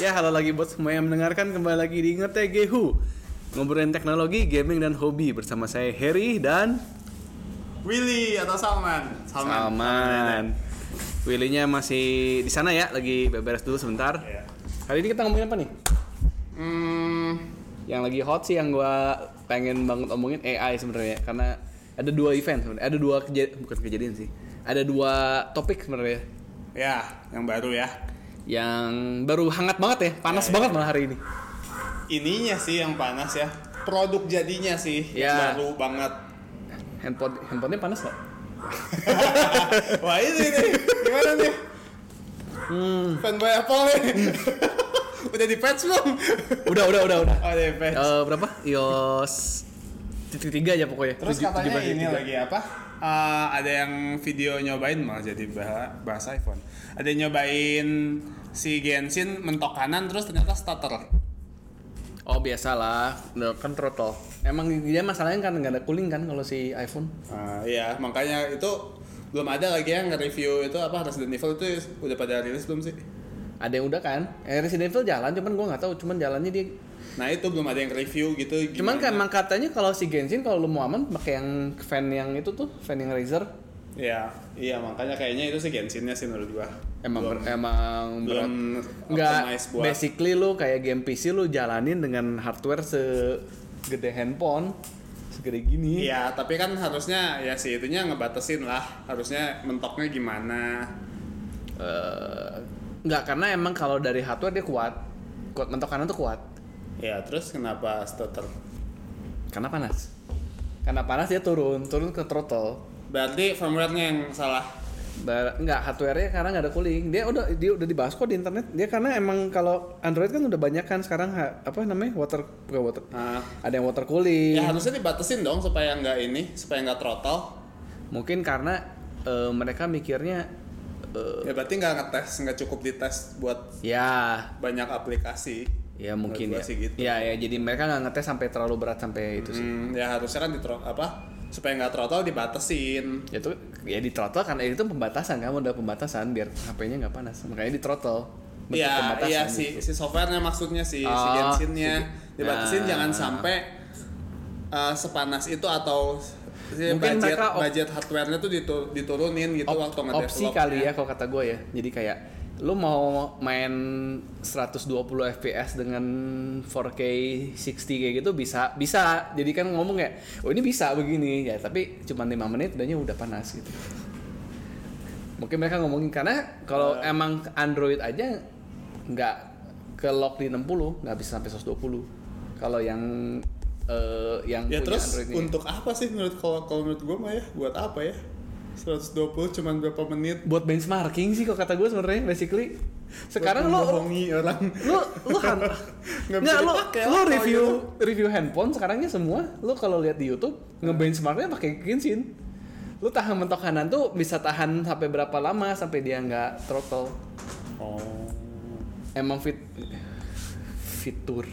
Ya, halo lagi buat semua yang mendengarkan kembali lagi di Ngetegehu Ngobrolin teknologi, gaming, dan hobi Bersama saya Harry dan Willy atau Salman? Salman Willy-nya masih di sana ya, lagi beres dulu sebentar Iya. Hari ini kita ngomongin apa nih? Hmm, Yang lagi hot sih yang gua pengen banget omongin AI sebenarnya Karena ada dua event sebenarnya, ada dua kejadian, bukan kejadian sih Ada dua topik sebenarnya ya, yang baru ya. Yang baru hangat banget ya, panas Ya, ya. banget malah hari ini Ininya sih yang panas ya. Produk jadinya sih yang Ya. baru banget. Handphone, handphonenya panas gak? Wah ini nih, gimana nih? Hmm. Fanboy Apple nih. Udah di patch belum? Udah, udah, udah, udah Oh, di patch. Eh, berapa? iOS titik tiga aja pokoknya. Terus Tujuh- katanya ini lagi apa? Eh, ada yang video nyobain malah jadi bah- bahasa iPhone. Ada yang nyobain si Genshin mentok kanan terus ternyata stutter. Oh biasalah, kan throttle. Emang dia masalahnya kan nggak ada cooling kan kalau si iPhone. Ah, iya, makanya itu belum ada lagi yang nge-review itu apa Resident Evil itu udah pada rilis belum sih? Ada yang udah kan? Eh, Resident Evil jalan, cuman gua nggak tahu, cuman jalannya dia. Nah itu belum ada yang review gitu. Cuman kan gimana. emang katanya kalau si Genshin kalau lu mau aman pakai yang fan yang itu tuh, fan yang Razer. Iya, iya makanya kayaknya itu sih Genshin-nya sih menurut gua. Emang belum, ber- emang belum nggak buat basically lu kayak game PC lu jalanin dengan hardware segede handphone segede gini. Iya, tapi kan harusnya ya sih itunya ngebatasin lah. Harusnya mentoknya gimana? Eh, nggak karena emang kalau dari hardware dia kuat kuat mentok kanan tuh kuat Ya, terus kenapa stutter? karena panas karena panas dia turun turun ke throttle Berarti firmware-nya yang salah. Bar- nggak hardware-nya karena nggak ada cooling dia udah dia udah dibahas kok di internet dia karena emang kalau Android kan udah banyak kan sekarang ha- apa namanya water bukan water Nah, ada yang water cooling ya harusnya dibatasin dong supaya nggak ini, supaya nggak throttle. mungkin karena eh, mereka mikirnya eh, Ya berarti nggak ngetes, nggak cukup dites buat ya banyak aplikasi. ya mungkin ya gitu. ya ya jadi mereka nggak ngetes sampai terlalu berat sampai itu sih Hmm, ya harusnya kan di apa supaya nggak throttle dibatasin. ya itu ya di throttle kan itu pembatasan kan udah pembatasan biar HP-nya nggak panas makanya di throttle Iya, pembatasan iya gitu. si si softwarenya maksudnya si si Oh, Genshin-nya si- dibatasin Nah. jangan sampai uh, sepanas itu atau si Mungkin budget mereka budget hardware-nya tuh ditu- diturunin gitu Op- waktu opsi ngedevelopnya. kali ya kalau kata gue ya jadi kayak lu mau main 120 fps dengan 4K 60 kayak gitu bisa bisa. Jadi kan ngomong ya oh ini bisa begini. Ya tapi cuma 5 menit udahnya udah panas gitu. Mungkin mereka ngomongin karena kalau Eh. emang Android aja nggak ke lock di 60 nggak bisa sampai 120 kalau yang eh, yang Ya punya terus Android untuk apa sih menurut kalau kalau menurut gue mah ya buat apa ya? 120 cuman berapa menit? buat benchmarking sih kalau kata gue sebenarnya basically sekarang lo membohongi orang. lu lu kan Nggak lu lah kalau review gitu. review handphone sekarangnya semua lu kalau lihat di YouTube ngebenchmarknya pakai Genshin lu tahan mentok kanan tuh bisa tahan sampai berapa lama sampai dia nggak throttle Oh. emang fit fitur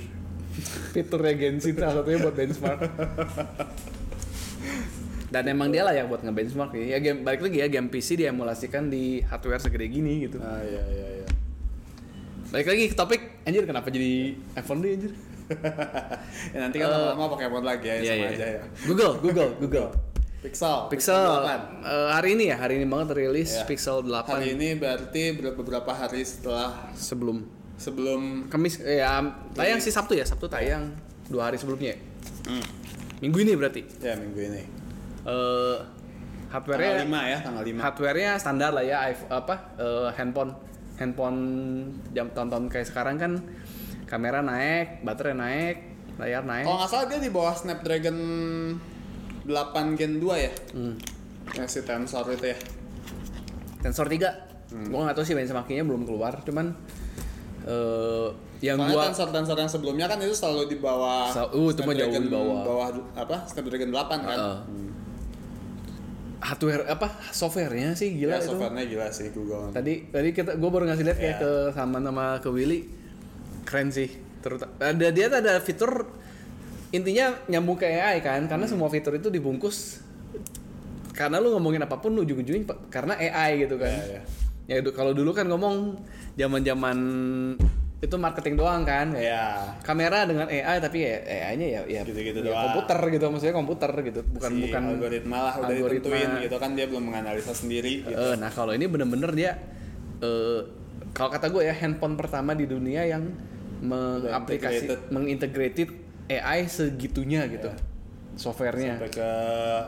fiturnya Genshin salah satunya buat benchmark dan emang dia lah ya buat ngebenchmark ya. ya game balik lagi ya game PC diemulasikan di hardware segede gini gitu Ah iya iya iya. balik lagi ke topik anjir kenapa jadi iPhone deh anjir ya nanti kan Eh, lama-lama pakai apa lagi ya Iya, sama iya. aja ya. Google, Google, Google. Pixel. Pixel 8. eh, hari ini ya, hari ini banget rilis Iya. Pixel 8 Hari ini berarti ber- beberapa hari setelah sebelum sebelum Kamis eh, ya tayang sih Sabtu ya, Sabtu tayang dua hari sebelumnya. Minggu ini berarti. ya minggu ini. Eh Tanggal hardware-nya 5 ya, tanggal 5. hardware-nya standar lah ya, iPhone, apa eh, handphone handphone jam tonton kayak sekarang kan kamera naik, baterai naik, layar naik. Kalau nggak salah dia di bawah Snapdragon 8 Gen 2 ya? Hmm. Yang si Tensor itu ya. Tensor 3. Hmm. Gua nggak tahu sih benchmarkingnya belum keluar, cuman eh yang Soalnya gua tensor-tensor yang sebelumnya kan itu selalu di bawah Sa- uh, itu mah jauh di bawah. bawah apa? Snapdragon 8 kan? Heeh. Hardware apa softwarenya sih gila ya, itu. softwarenya gila sih Google. Tadi tadi kita gue baru ngasih lihat kayak Ya. ke sama nama ke Willy keren sih. Terus ada dia ada fitur intinya nyambung ke AI kan karena semua fitur itu dibungkus karena lu ngomongin apa pun lu ujung-ujungnya karena AI gitu kan. Ya, ya. Ya kalau dulu kan ngomong zaman-zaman itu marketing doang kan ya kamera dengan AI tapi ya AI-nya ya ya, Gitu-gitu ya doang. komputer gitu maksudnya komputer gitu bukan si bukan algoritma lah udah algoritma. ditentuin gitu kan dia belum menganalisa sendiri gitu. Eh, nah kalau ini bener-bener dia eh, kalau kata gue ya handphone pertama di dunia yang mengaplikasi integrated. mengintegrated AI segitunya gitu softwarenya sampai ke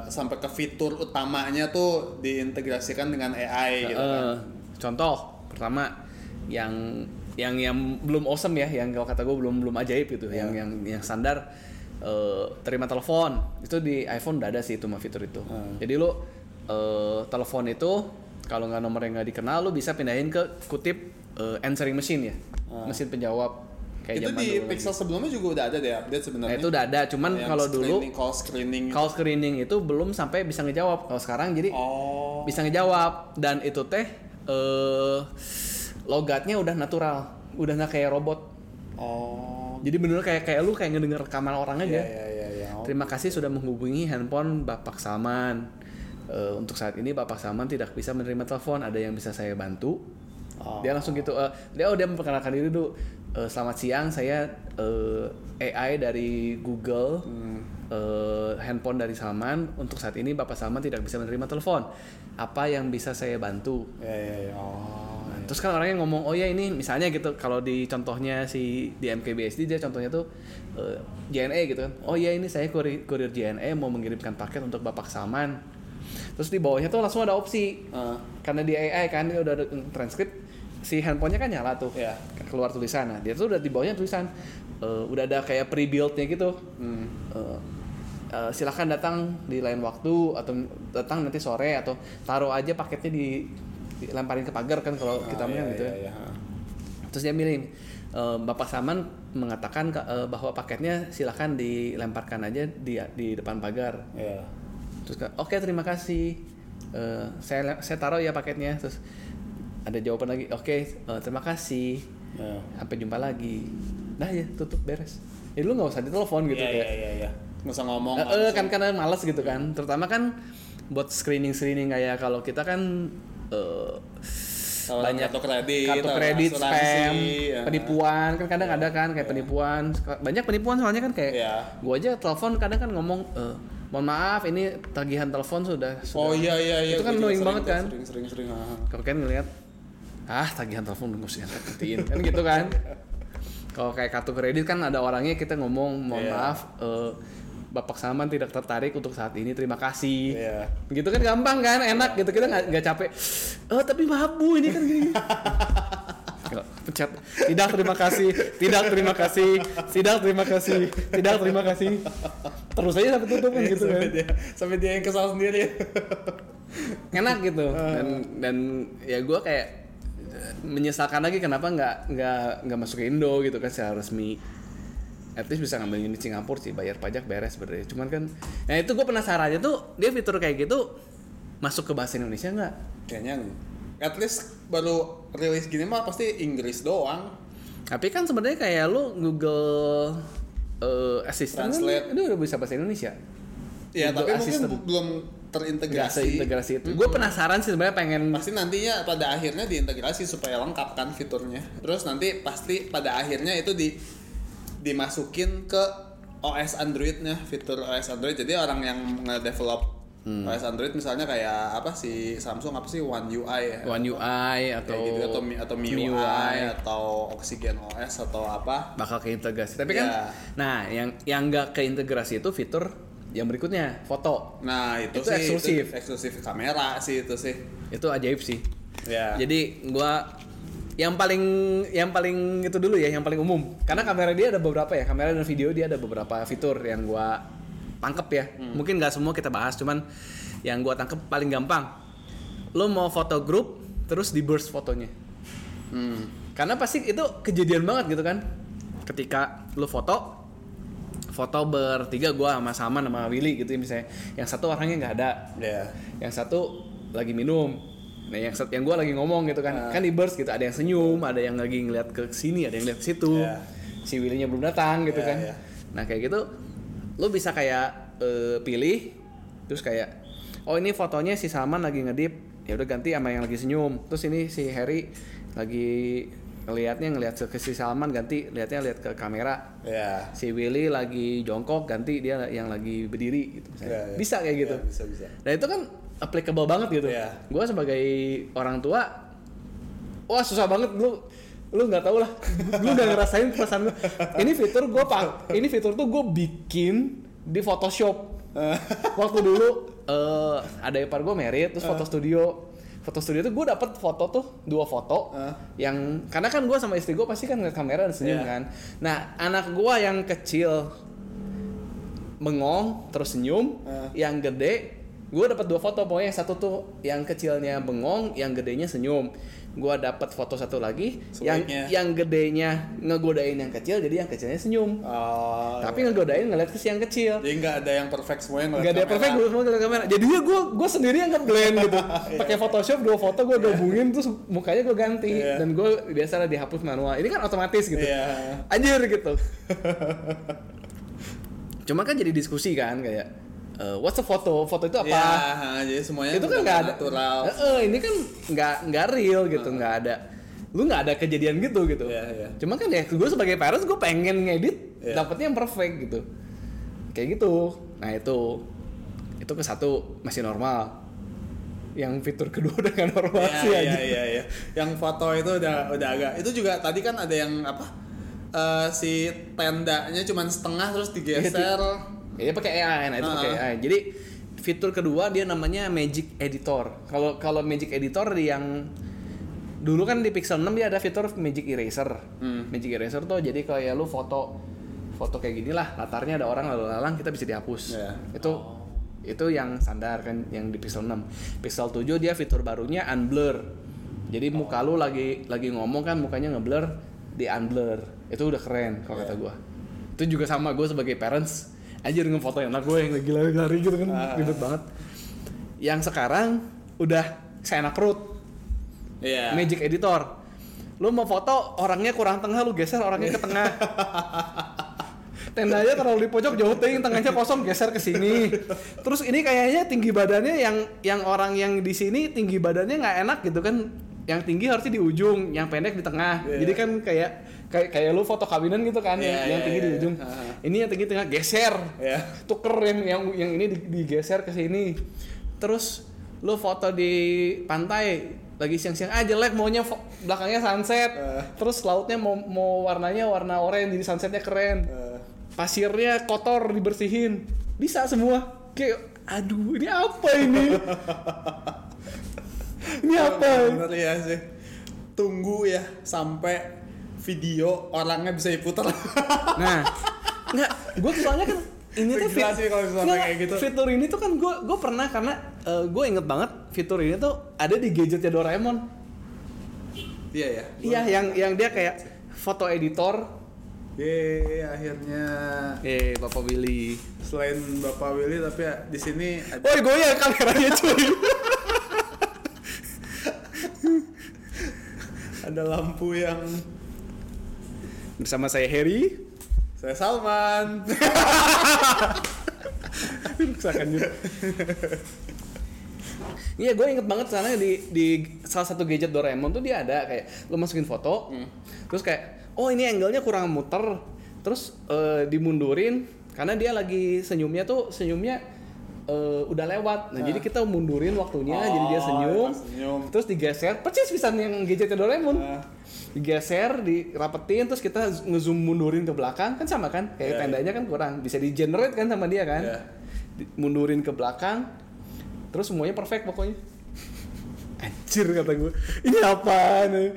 sampai ke fitur utamanya tuh diintegrasikan dengan AI gitu kan. Eh, contoh pertama yang yang yang belum awesome ya yang kalau kata gue belum belum ajaib gitu yang yang yang standar eh, terima telepon. Itu di iPhone udah ada sih itu mah fitur itu. Jadi lo eh, telepon itu kalau nggak nomor yang nggak dikenal lo bisa pindahin ke kutip eh, answering machine ya. Mesin penjawab kayak itu di Pixel sebelumnya juga udah ada deh update Nah, sebenarnya. itu udah ada cuman Yang kalau dulu call screening. call screening itu belum sampai bisa ngejawab. Kalau sekarang jadi Oh. bisa ngejawab. Dan itu teh eh logatnya udah natural udah nggak kayak robot Oh. jadi bener kayak kayak lu kayak ngedenger rekaman orang aja Iya iya iya iya. Oh. terima kasih sudah menghubungi handphone Bapak Salman Eh, untuk saat ini Bapak Salman tidak bisa menerima telepon ada yang bisa saya bantu Oh. dia langsung gitu eh, dia oh dia memperkenalkan diri dulu Eh, selamat siang saya eh, AI dari Google Hmm. eh, handphone dari Salman untuk saat ini Bapak Salman tidak bisa menerima telepon apa yang bisa saya bantu Iya iya iya. Oh. Terus kan orangnya ngomong oh ya ini misalnya gitu kalau di contohnya si di MKBSD dia contohnya tuh eh, JNE gitu kan oh ya ini saya kurir, kurir JNE mau mengirimkan paket untuk Bapak Salman terus di bawahnya tuh langsung ada opsi Ah. karena di AI kan dia udah ada transkrip si handphonenya kan nyala tuh Iya. keluar tulisan nah dia tuh udah di bawahnya tulisan eh, udah ada kayak pre-build-nya gitu Hmm. Eh, eh, silahkan datang di lain waktu atau datang nanti sore atau taruh aja paketnya di dilemparin ke pagar kan kalau kita Ah, mah iya, gitu iya, ya. iya. Terus dia milih eh, Bapak Saman mengatakan eh, bahwa paketnya silahkan dilemparkan aja di di depan pagar. Iya. Terus kan, oke terima kasih. Eh, saya saya taruh ya paketnya. Terus ada jawaban lagi. Oke eh, terima kasih. Iya. Sampai jumpa lagi. Nah ya tutup beres. Ya lu nggak usah ditelepon gitu Iya kayak. iya iya iya. Nggak usah ngomong. Langsung. kan karena males gitu kan. Terutama kan buat screening screening kayak kalau kita kan eh, Kalau banyak kartu kredit, kartu kredit, asuransi, spam, ya. penipuan kan kadang ada kan kayak penipuan. Banyak penipuan soalnya kan kayak Iya. gua aja telepon kadang kan ngomong eh, mohon maaf ini tagihan telepon sudah, Oh sudah iya iya iya. Itu kan annoying banget kan. Sering sering sering. ah. kalau kalian ngelihat ah tagihan telepon nggak usah angkat-angkatin kan gitu kan kalau kayak kartu kredit kan ada orangnya kita ngomong mohon Iya. maaf eh, Bapak Saman tidak tertarik untuk saat ini terima kasih. Iya. gitu kan gampang kan enak gitu. Kita nggak capek. Oh tapi maaf bu ini kan gini pencet. Tidak terima kasih. Tidak terima kasih. Tidak terima kasih. Tidak terima kasih. Terus aja sampai tutup kan gitu kan. sampai dia sampai dia yang kesal sendiri. enak gitu. Dan dan ya gue kayak eh, menyesalkan lagi kenapa nggak nggak nggak masuk ke Indo gitu kan secara resmi at least bisa ngambil unit Singapura sih bayar pajak beres sebenarnya cuman kan nah itu gue penasaran aja tuh dia fitur kayak gitu masuk ke bahasa Indonesia nggak Kayaknya at least baru rilis gini mah pasti Inggris doang. tapi kan sebenarnya kayak lu Google eh, Assistant kan itu udah bisa bahasa Indonesia Ya Google tapi mungkin Assistant. bu- belum terintegrasi. seintegrasi itu gue penasaran sih sebenarnya pengen Pasti nantinya pada akhirnya diintegrasi supaya lengkap kan fiturnya. Terus nanti pasti pada akhirnya itu di dimasukin ke OS Androidnya fitur OS Android. Jadi orang yang nge-develop Hmm. OS Android misalnya kayak apa sih Samsung apa sih One UI ya? One UI atau Kayak gitu atau atau MIUI MIUI. atau Oxygen OS atau apa? bakal keintegrasi. Tapi kan, Iya. nah yang yang nggak keintegrasi itu fitur yang berikutnya foto Nah itu, Itu sih eksklusif. itu eksklusif kamera sih itu sih. itu ajaib sih. Ya. Jadi gua yang paling yang paling itu dulu ya, yang paling umum. Karena kamera dia ada beberapa ya, kamera dan video dia ada beberapa fitur yang gua tangkep ya. Mungkin nggak semua kita bahas, cuman yang gua tangkep paling gampang. Lo mau foto grup, terus di burst fotonya. Hmm. Karena pasti itu kejadian banget gitu kan. Ketika lu foto, foto bertiga gua sama Saman sama Willy gitu ya misalnya. Yang satu orangnya nggak ada, Ya. yang satu lagi minum. Nah, yang sat- yang gua lagi ngomong gitu kan. Kan di burst gitu, ada yang senyum, ada yang lagi ngeliat ke sini, ada yang ngeliat ke situ. Iya. Si Willy-nya belum datang gitu Iya, kan. iya. Nah, kayak gitu lu bisa kayak eh, pilih terus kayak oh ini fotonya si Salman lagi ngedip ya udah ganti sama yang lagi senyum terus ini si Harry lagi ngelihatnya ngelihat ke si Salman ganti lihatnya lihat ke kamera Ya. si Willy lagi jongkok ganti dia yang lagi berdiri gitu misalnya. Ya, ya. bisa kayak gitu Ya, bisa bisa. nah itu kan applicable banget gitu Iya. gue sebagai orang tua wah susah banget lu lu nggak tahu lah lu nggak ngerasain perasaan lu ini fitur gue pak ini fitur tuh gue bikin di Photoshop waktu dulu eh ada ipar gue merit terus foto studio foto studio tuh gue dapet foto tuh dua foto Eh. yang karena kan gue sama istri gue pasti kan ngeliat kamera dan senyum Iya. kan nah anak gue yang kecil bengong terus senyum Eh. yang gede gue dapat dua foto pokoknya yang satu tuh yang kecilnya bengong yang gedenya senyum. Gue dapat foto satu lagi yang Sebaiknya. yang gedenya ngegodain yang kecil jadi yang kecilnya senyum. Oh, tapi ngegodain ngeliat ke si yang kecil. Jadi nggak ada yang perfect semuanya ngeliat Gak ada kamera. perfect gue semua ngeliat kamera. Jadinya gue gue sendiri yang ngeblend gitu. Pakai Photoshop dua foto gue gabungin terus mukanya gue ganti. Iya. dan gue biasa lah dihapus manual. Ini kan otomatis gitu. Iya. anjir gitu. Cuma kan jadi diskusi kan kayak eh, what's a photo foto itu apa Ya, jadi semuanya itu kan nggak ada natural. Eh, eh, ini kan nggak nggak real gitu nggak ada lu nggak ada kejadian gitu gitu Iya, iya. cuma kan ya gue sebagai parents gue pengen ngedit Iya. dapetnya yang perfect gitu kayak gitu nah itu itu ke satu masih normal yang fitur kedua udah nggak normal Iya, sih iya, aja iya, iya. Yang foto itu udah udah agak. Itu juga tadi kan ada yang apa? eh, si tendanya cuman setengah terus digeser. Iya pakai AI, nah itu pakai Ah. AI. Jadi fitur kedua dia namanya Magic Editor. Kalau kalau Magic Editor yang dulu kan di Pixel 6 dia ada fitur Magic Eraser. Hmm. Magic Eraser tuh jadi kayak lu foto foto kayak gini lah, latarnya ada orang lalu lalang kita bisa dihapus. Iya. Itu itu yang standar kan yang di Pixel 6. Pixel 7 dia fitur barunya unblur. Jadi muka lu lagi lagi ngomong kan mukanya ngeblur di unblur. Itu udah keren kalau kata gua. Itu juga sama gue sebagai parents anjir ngefoto anak gue yang lagi lari-lari gitu kan Ah. ribet banget. Yang sekarang udah seenak perut Iya. Magic Editor. Lu mau foto orangnya kurang tengah lu geser orangnya ke tengah. Tendanya terlalu di pojok jauh ting, tengahnya kosong geser ke sini. Terus ini kayaknya tinggi badannya yang yang orang yang di sini tinggi badannya nggak enak gitu kan. Yang tinggi harusnya di ujung, yang pendek di tengah. Iya. Jadi kan kayak kayak kayak lu foto kawinan gitu kan, yang, Iya, yang iya, tinggi di iya. ujung. Ah. Ini yang tinggi tengah geser. Iya. Tuker yang yang yang ini di- digeser ke sini. Terus lu foto di pantai lagi siang-siang ah jelek maunya fo- belakangnya sunset. Eh. Terus lautnya mau mau warnanya warna oranye jadi sunsetnya keren. Eh, Pasirnya kotor dibersihin. Bisa semua. Kayak aduh ini apa ini? ini apa? Bener ya sih. Tunggu ya sampai video orangnya bisa diputar. Nah, nggak, gue soalnya kan ini tuh sih kalau misalnya kayak gitu. Fitur ini tuh kan gue gue pernah karena gue inget banget fitur ini tuh ada di gadgetnya Doraemon. Iya ya. Iya, yang yang dia kayak foto editor. Yeay, akhirnya Eh, Bapak Willy. selain Bapak Willy tapi ya di sini ada, Woi, goyang kameranya cuy. ada lampu yang Bersama saya Harry. saya Salman. Juga. Iya, gue inget banget sana di di salah satu gadget Doraemon tuh dia ada kayak lo masukin foto, terus kayak oh ini angle-nya kurang muter, terus eh, dimundurin karena dia lagi senyumnya tuh senyumnya eh, udah lewat. Nah, jadi kita mundurin waktunya jadi dia Oh, senyum, senyum. terus digeser, persis bisa yang gadgetnya Doraemon. Ah. Digeser, dirapetin, terus kita ngezoom mundurin ke belakang kan sama kan? Kayak Iya, tendanya kan kurang, bisa di generate kan sama dia kan? Di- mundurin ke belakang terus semuanya perfect pokoknya anjir kata gue ini apa nih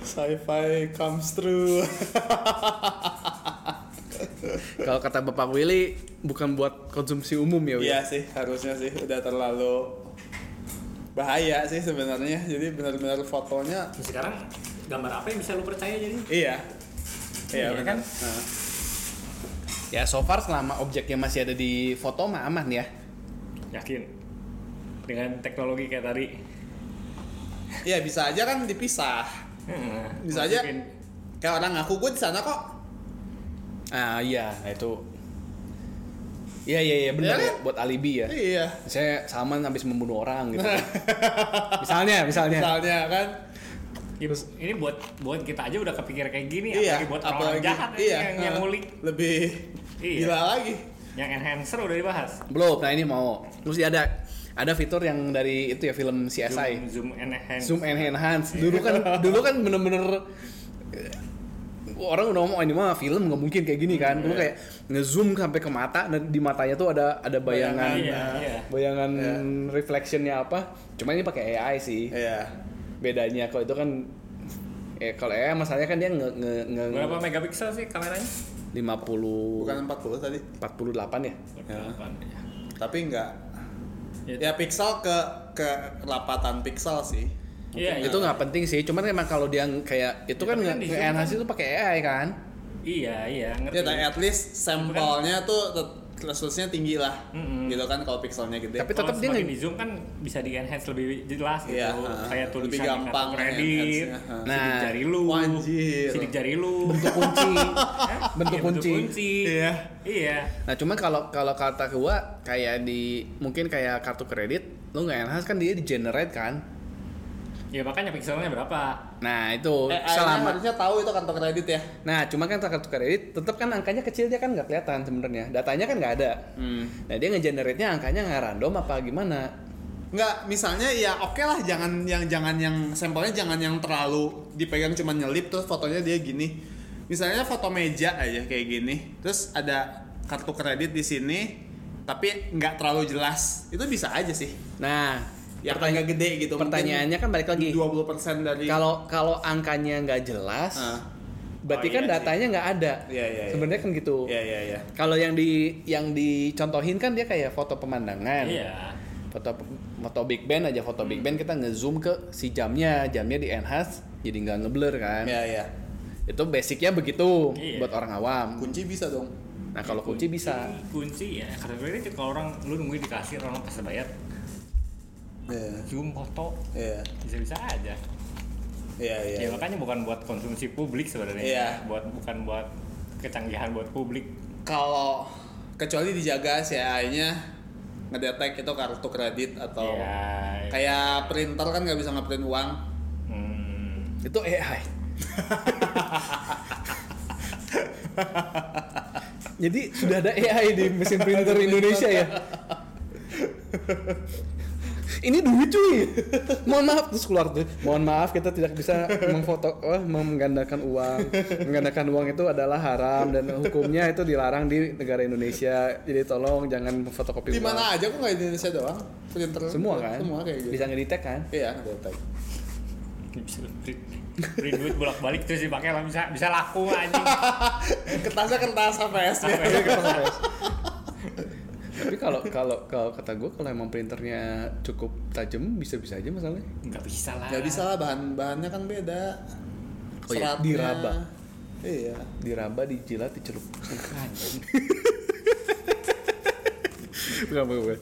Sci-fi comes true. kalau kata bapak Willy bukan buat konsumsi umum ya? Iya sih, harusnya sih udah terlalu bahaya sih sebenarnya. Jadi benar-benar fotonya Sekarang gambar apa yang bisa lu percaya jadi? iya. Iya, Iya kan? Nah, ya so far selama objeknya masih ada di foto mah aman ya Yakin? Dengan teknologi kayak tadi. Iya bisa aja kan dipisah. Hmm, Bisa aja. masukin- Kayak orang ngaku gue di sana kok. Ah iya nah itu iya iya iya benar Iya ya kan? buat alibi ya Iya. saya Salman habis membunuh orang gitu misalnya misalnya Misalnya kan Ya, ini buat buat kita aja udah kepikir kayak gini, Iya, apalagi buat orang apalagi jahat iya, yang, yang heeh. ngulik, lebih Iya. gila lagi. yang enhancer udah dibahas. Belum, nah ini mau. Terus ada ada fitur yang dari itu ya film CSI. Zoom, zoom enhance. Zoom enhance. Dulu kan dulu kan bener-bener orang udah ngomong "Oh, ini mah film nggak mungkin kayak gini kan. Dulu kayak ngezoom sampai ke mata dan di matanya tuh ada ada bayangan Iya, iya. bayangan Iya. reflectionnya apa. Cuma ini pakai AI sih. Iya. Bedanya kalau itu kan eh kalau AI masalahnya kan dia nge nge, nge Berapa megapiksel sih kameranya? 50 Bukan 40 tadi. 48 ya. Ya. Delapan, ya. Tapi enggak. Ya, Ya pixel ke ke rapatan pixel sih. Iya, itu nggak penting sih, cuman emang kalau dia kayak itu Ya, kan tapi kan enhance kan- itu pakai AI kan. Iya, iya, ngerti. Ya, tapi at least sampelnya tuh resolusinya tinggi lah. Mm-mm. Gitu kan kalau pixelnya gede. Tapi tetap dia di zoom kan bisa di enhance lebih jelas gitu. Iya, kayak lebih tulisan gampang di kartu kredit, ha. Nah, sidik jari lu, Wanjir. sidik jari lu, bentuk kunci. Hah? bentuk Iya, kunci. Iya. Iya. Nah, cuman kalau kalau kata gua kayak di mungkin kayak kartu kredit, lu nggak enhance kan dia di generate kan. Ya makanya pixelnya berapa? Nah, itu Eh, selama harusnya tahu itu kartu kredit ya. Nah, cuma kan kartu kredit tetap kan angkanya kecil dia kan nggak kelihatan sebenarnya. Datanya kan nggak ada. Hmm. Nah, dia ngegenerate-nya angkanya nggak random apa gimana? Enggak, misalnya ya oke lah jangan yang jangan yang sampelnya jangan yang terlalu dipegang cuma nyelip terus fotonya dia gini. Misalnya foto meja aja kayak gini. Terus ada kartu kredit di sini tapi nggak terlalu jelas. Itu bisa aja sih. Nah, Ya agak gede gitu. pertanyaannya kan balik lagi. 20% dari Kalau kalau angkanya nggak jelas, Ah. berarti Oh, kan iya sih. datanya nggak ada. Iya, iya, iya. Sebenarnya kan gitu. Iya iya iya. Kalau yang di yang dicontohin kan dia kayak foto pemandangan. Iya. Foto foto Big Band aja foto Big Band kita ngezoom ke si jamnya, jamnya di enhance jadi nggak ngeblur kan. Iya iya. Itu basicnya begitu Iya. buat orang awam. Kunci bisa dong. Nah kalau kunci bisa. Kunci ya. Kartu kredit kalau orang lu nungguin di kasir orang pas bayar Iya. zoom foto Iya. bisa-bisa aja. Iya iya. Ya makanya bukan buat konsumsi publik sebenarnya. Iya. Buat bukan buat kecanggihan buat publik. Kalau kecuali dijaga si AI-nya ngedetek itu kartu kredit atau Iya. kayak printer kan nggak bisa ngeprint uang. Hmm. Itu AI. Jadi sudah ada AI di mesin printer Indonesia ya. Ini duit cuy. Mohon maaf terus keluar tuh. Mohon maaf kita tidak bisa memfoto eh, menggandakan uang. Menggandakan uang itu adalah haram dan hukumnya itu dilarang di negara Indonesia. Jadi tolong jangan fotokopi Di mana aja kok nggak di Indonesia doang? Printer Semua kan? Semua kayak gitu. Bisa ngedetect kan? Iya, ngedetek. bisa print, print duit bolak balik terus dipakai lah bisa bisa laku anjing Kertasnya kertas HPS ya. Iya, kertas. Tapi kalau kalau kalau kata gue kalau emang printernya cukup tajam bisa bisa aja masalahnya. nggak bisa lah Gak bisa lah bahan bahannya kan beda. Oh iya, diraba. Iya. Diraba, dijilat, dicelup. Bukan, bukan, bukan.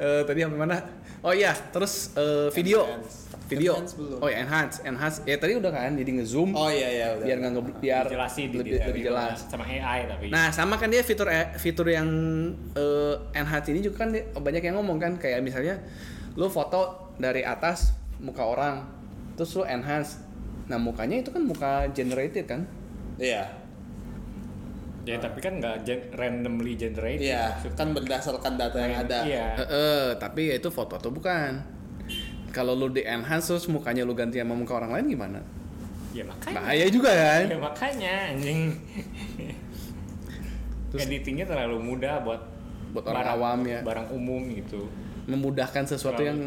Eh, tadi sampai mana? Oh iya, terus eh, video. Enhance. Video. Enhance belum. Oh ya enhance, enhance. Ya tadi udah kan, jadi ngezoom Oh iya iya udah. biar nggak nge- biar Dijelasin lebih, di- lebih di- jelas. sama AI tapi Nah, sama kan dia fitur eh, fitur yang eh, enhance ini juga kan dia- banyak yang ngomong kan kayak misalnya lu foto dari atas muka orang terus lu enhance. Nah, mukanya itu kan muka generated kan? Iya. ya tapi kan nggak gen- randomly generated Iya, maksudnya. kan berdasarkan data yang ada. iya Eh, eh, tapi ya itu foto atau bukan? Kalau lu di enhance terus mukanya lu ganti sama muka orang lain gimana? ya makanya Bahaya juga kan? ya makanya anjing Terus- editingnya terlalu mudah buat Buat orang awam ya. barang umum gitu Memudahkan sesuatu Terlalu- yang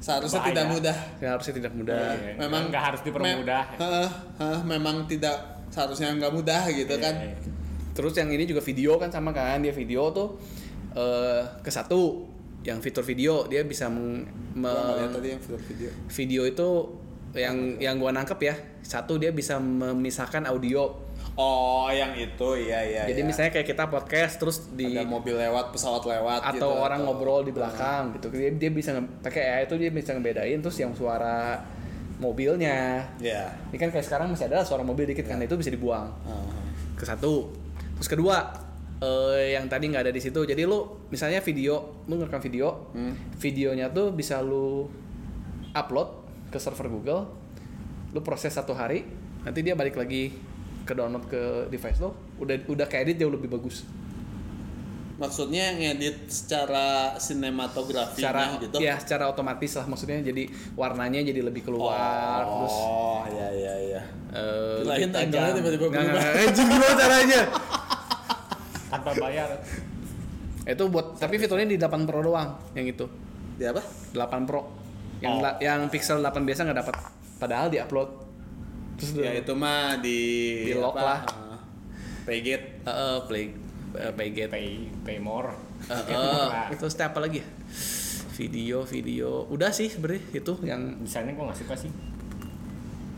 Seharusnya Bahaya. tidak mudah. seharusnya tidak mudah. Iya. Memang nggak harus dipermudah Me- memang tidak seharusnya nggak mudah gitu kan. Iya, iya. Terus yang ini juga video kan sama kan? Dia video tuh eh ke satu yang fitur video dia bisa meng- me- lihat tadi yang video video. video itu yang yang gua nangkep ya satu dia bisa memisahkan audio Oh, yang itu iya iya. jadi iya. misalnya kayak kita podcast terus di ada mobil lewat, pesawat lewat atau gitu, orang atau- ngobrol di belakang gitu dia, dia bisa pakai AI itu dia bisa ngebedain terus yang suara mobilnya Iya. ini kan kayak sekarang masih ada suara mobil dikit kan itu bisa dibuang Heeh. ke satu terus kedua eh, yang tadi nggak ada di situ jadi lu misalnya video lu ngerekam video Hmm. videonya tuh bisa lu upload ke server Google lu proses satu hari nanti dia balik lagi ke download ke device lo udah udah keedit jauh lebih bagus Maksudnya ngedit secara sinematografinya secara gitu. ya secara otomatis lah maksudnya jadi warnanya jadi lebih keluar terus Oh, iya iya iya. eh, tiba-tiba berubah. anjing, gimana caranya tanpa bayar. Itu buat tapi fiturnya di 8 Pro doang yang itu. Di apa? 8 Pro. Yang Oh. la- yang Pixel 8 biasa nggak dapat padahal di upload terus Ya itu mah di Di lock apa, lah. Paygate. Eh, eh, play eh, Paygate pay pay more lah. itu step apa lagi ya? Video video. Udah sih sebenarnya itu yang desainnya gue nggak suka sih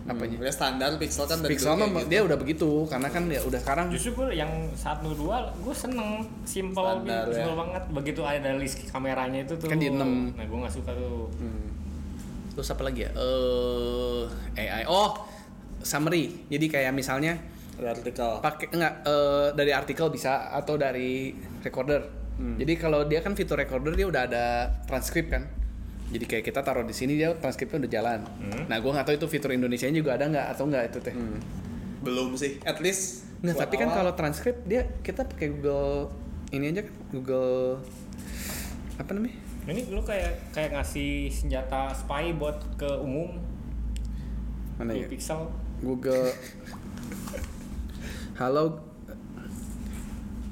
apanya Hmm, ya standar Pixel kan dari Pixel dulu mah kayak gitu. dia udah begitu karena kan ya udah sekarang justru gue yang satu dua gue seneng simple Standar, simple ya. banget begitu ada list kameranya itu tuh Kan di enam. nah gue nggak suka tuh Hmm. terus apa lagi ya eh AI oh summary jadi kayak misalnya Ada artikel. pakai enggak eh, dari artikel bisa atau dari recorder. Hmm. Jadi kalau dia kan fitur recorder dia udah ada transkrip kan. Jadi kayak kita taruh di sini dia transkripnya udah jalan. Hmm. Nah, gua nggak tahu itu fitur Indonesia juga ada nggak atau enggak itu teh. Hmm. Belum sih. At least Nah, buat tapi kan awal. kalau transkrip dia kita pakai Google ini aja kan Google apa namanya? ini lu kayak kayak ngasih senjata spy buat ke umum Mana ya? pixel Google Halo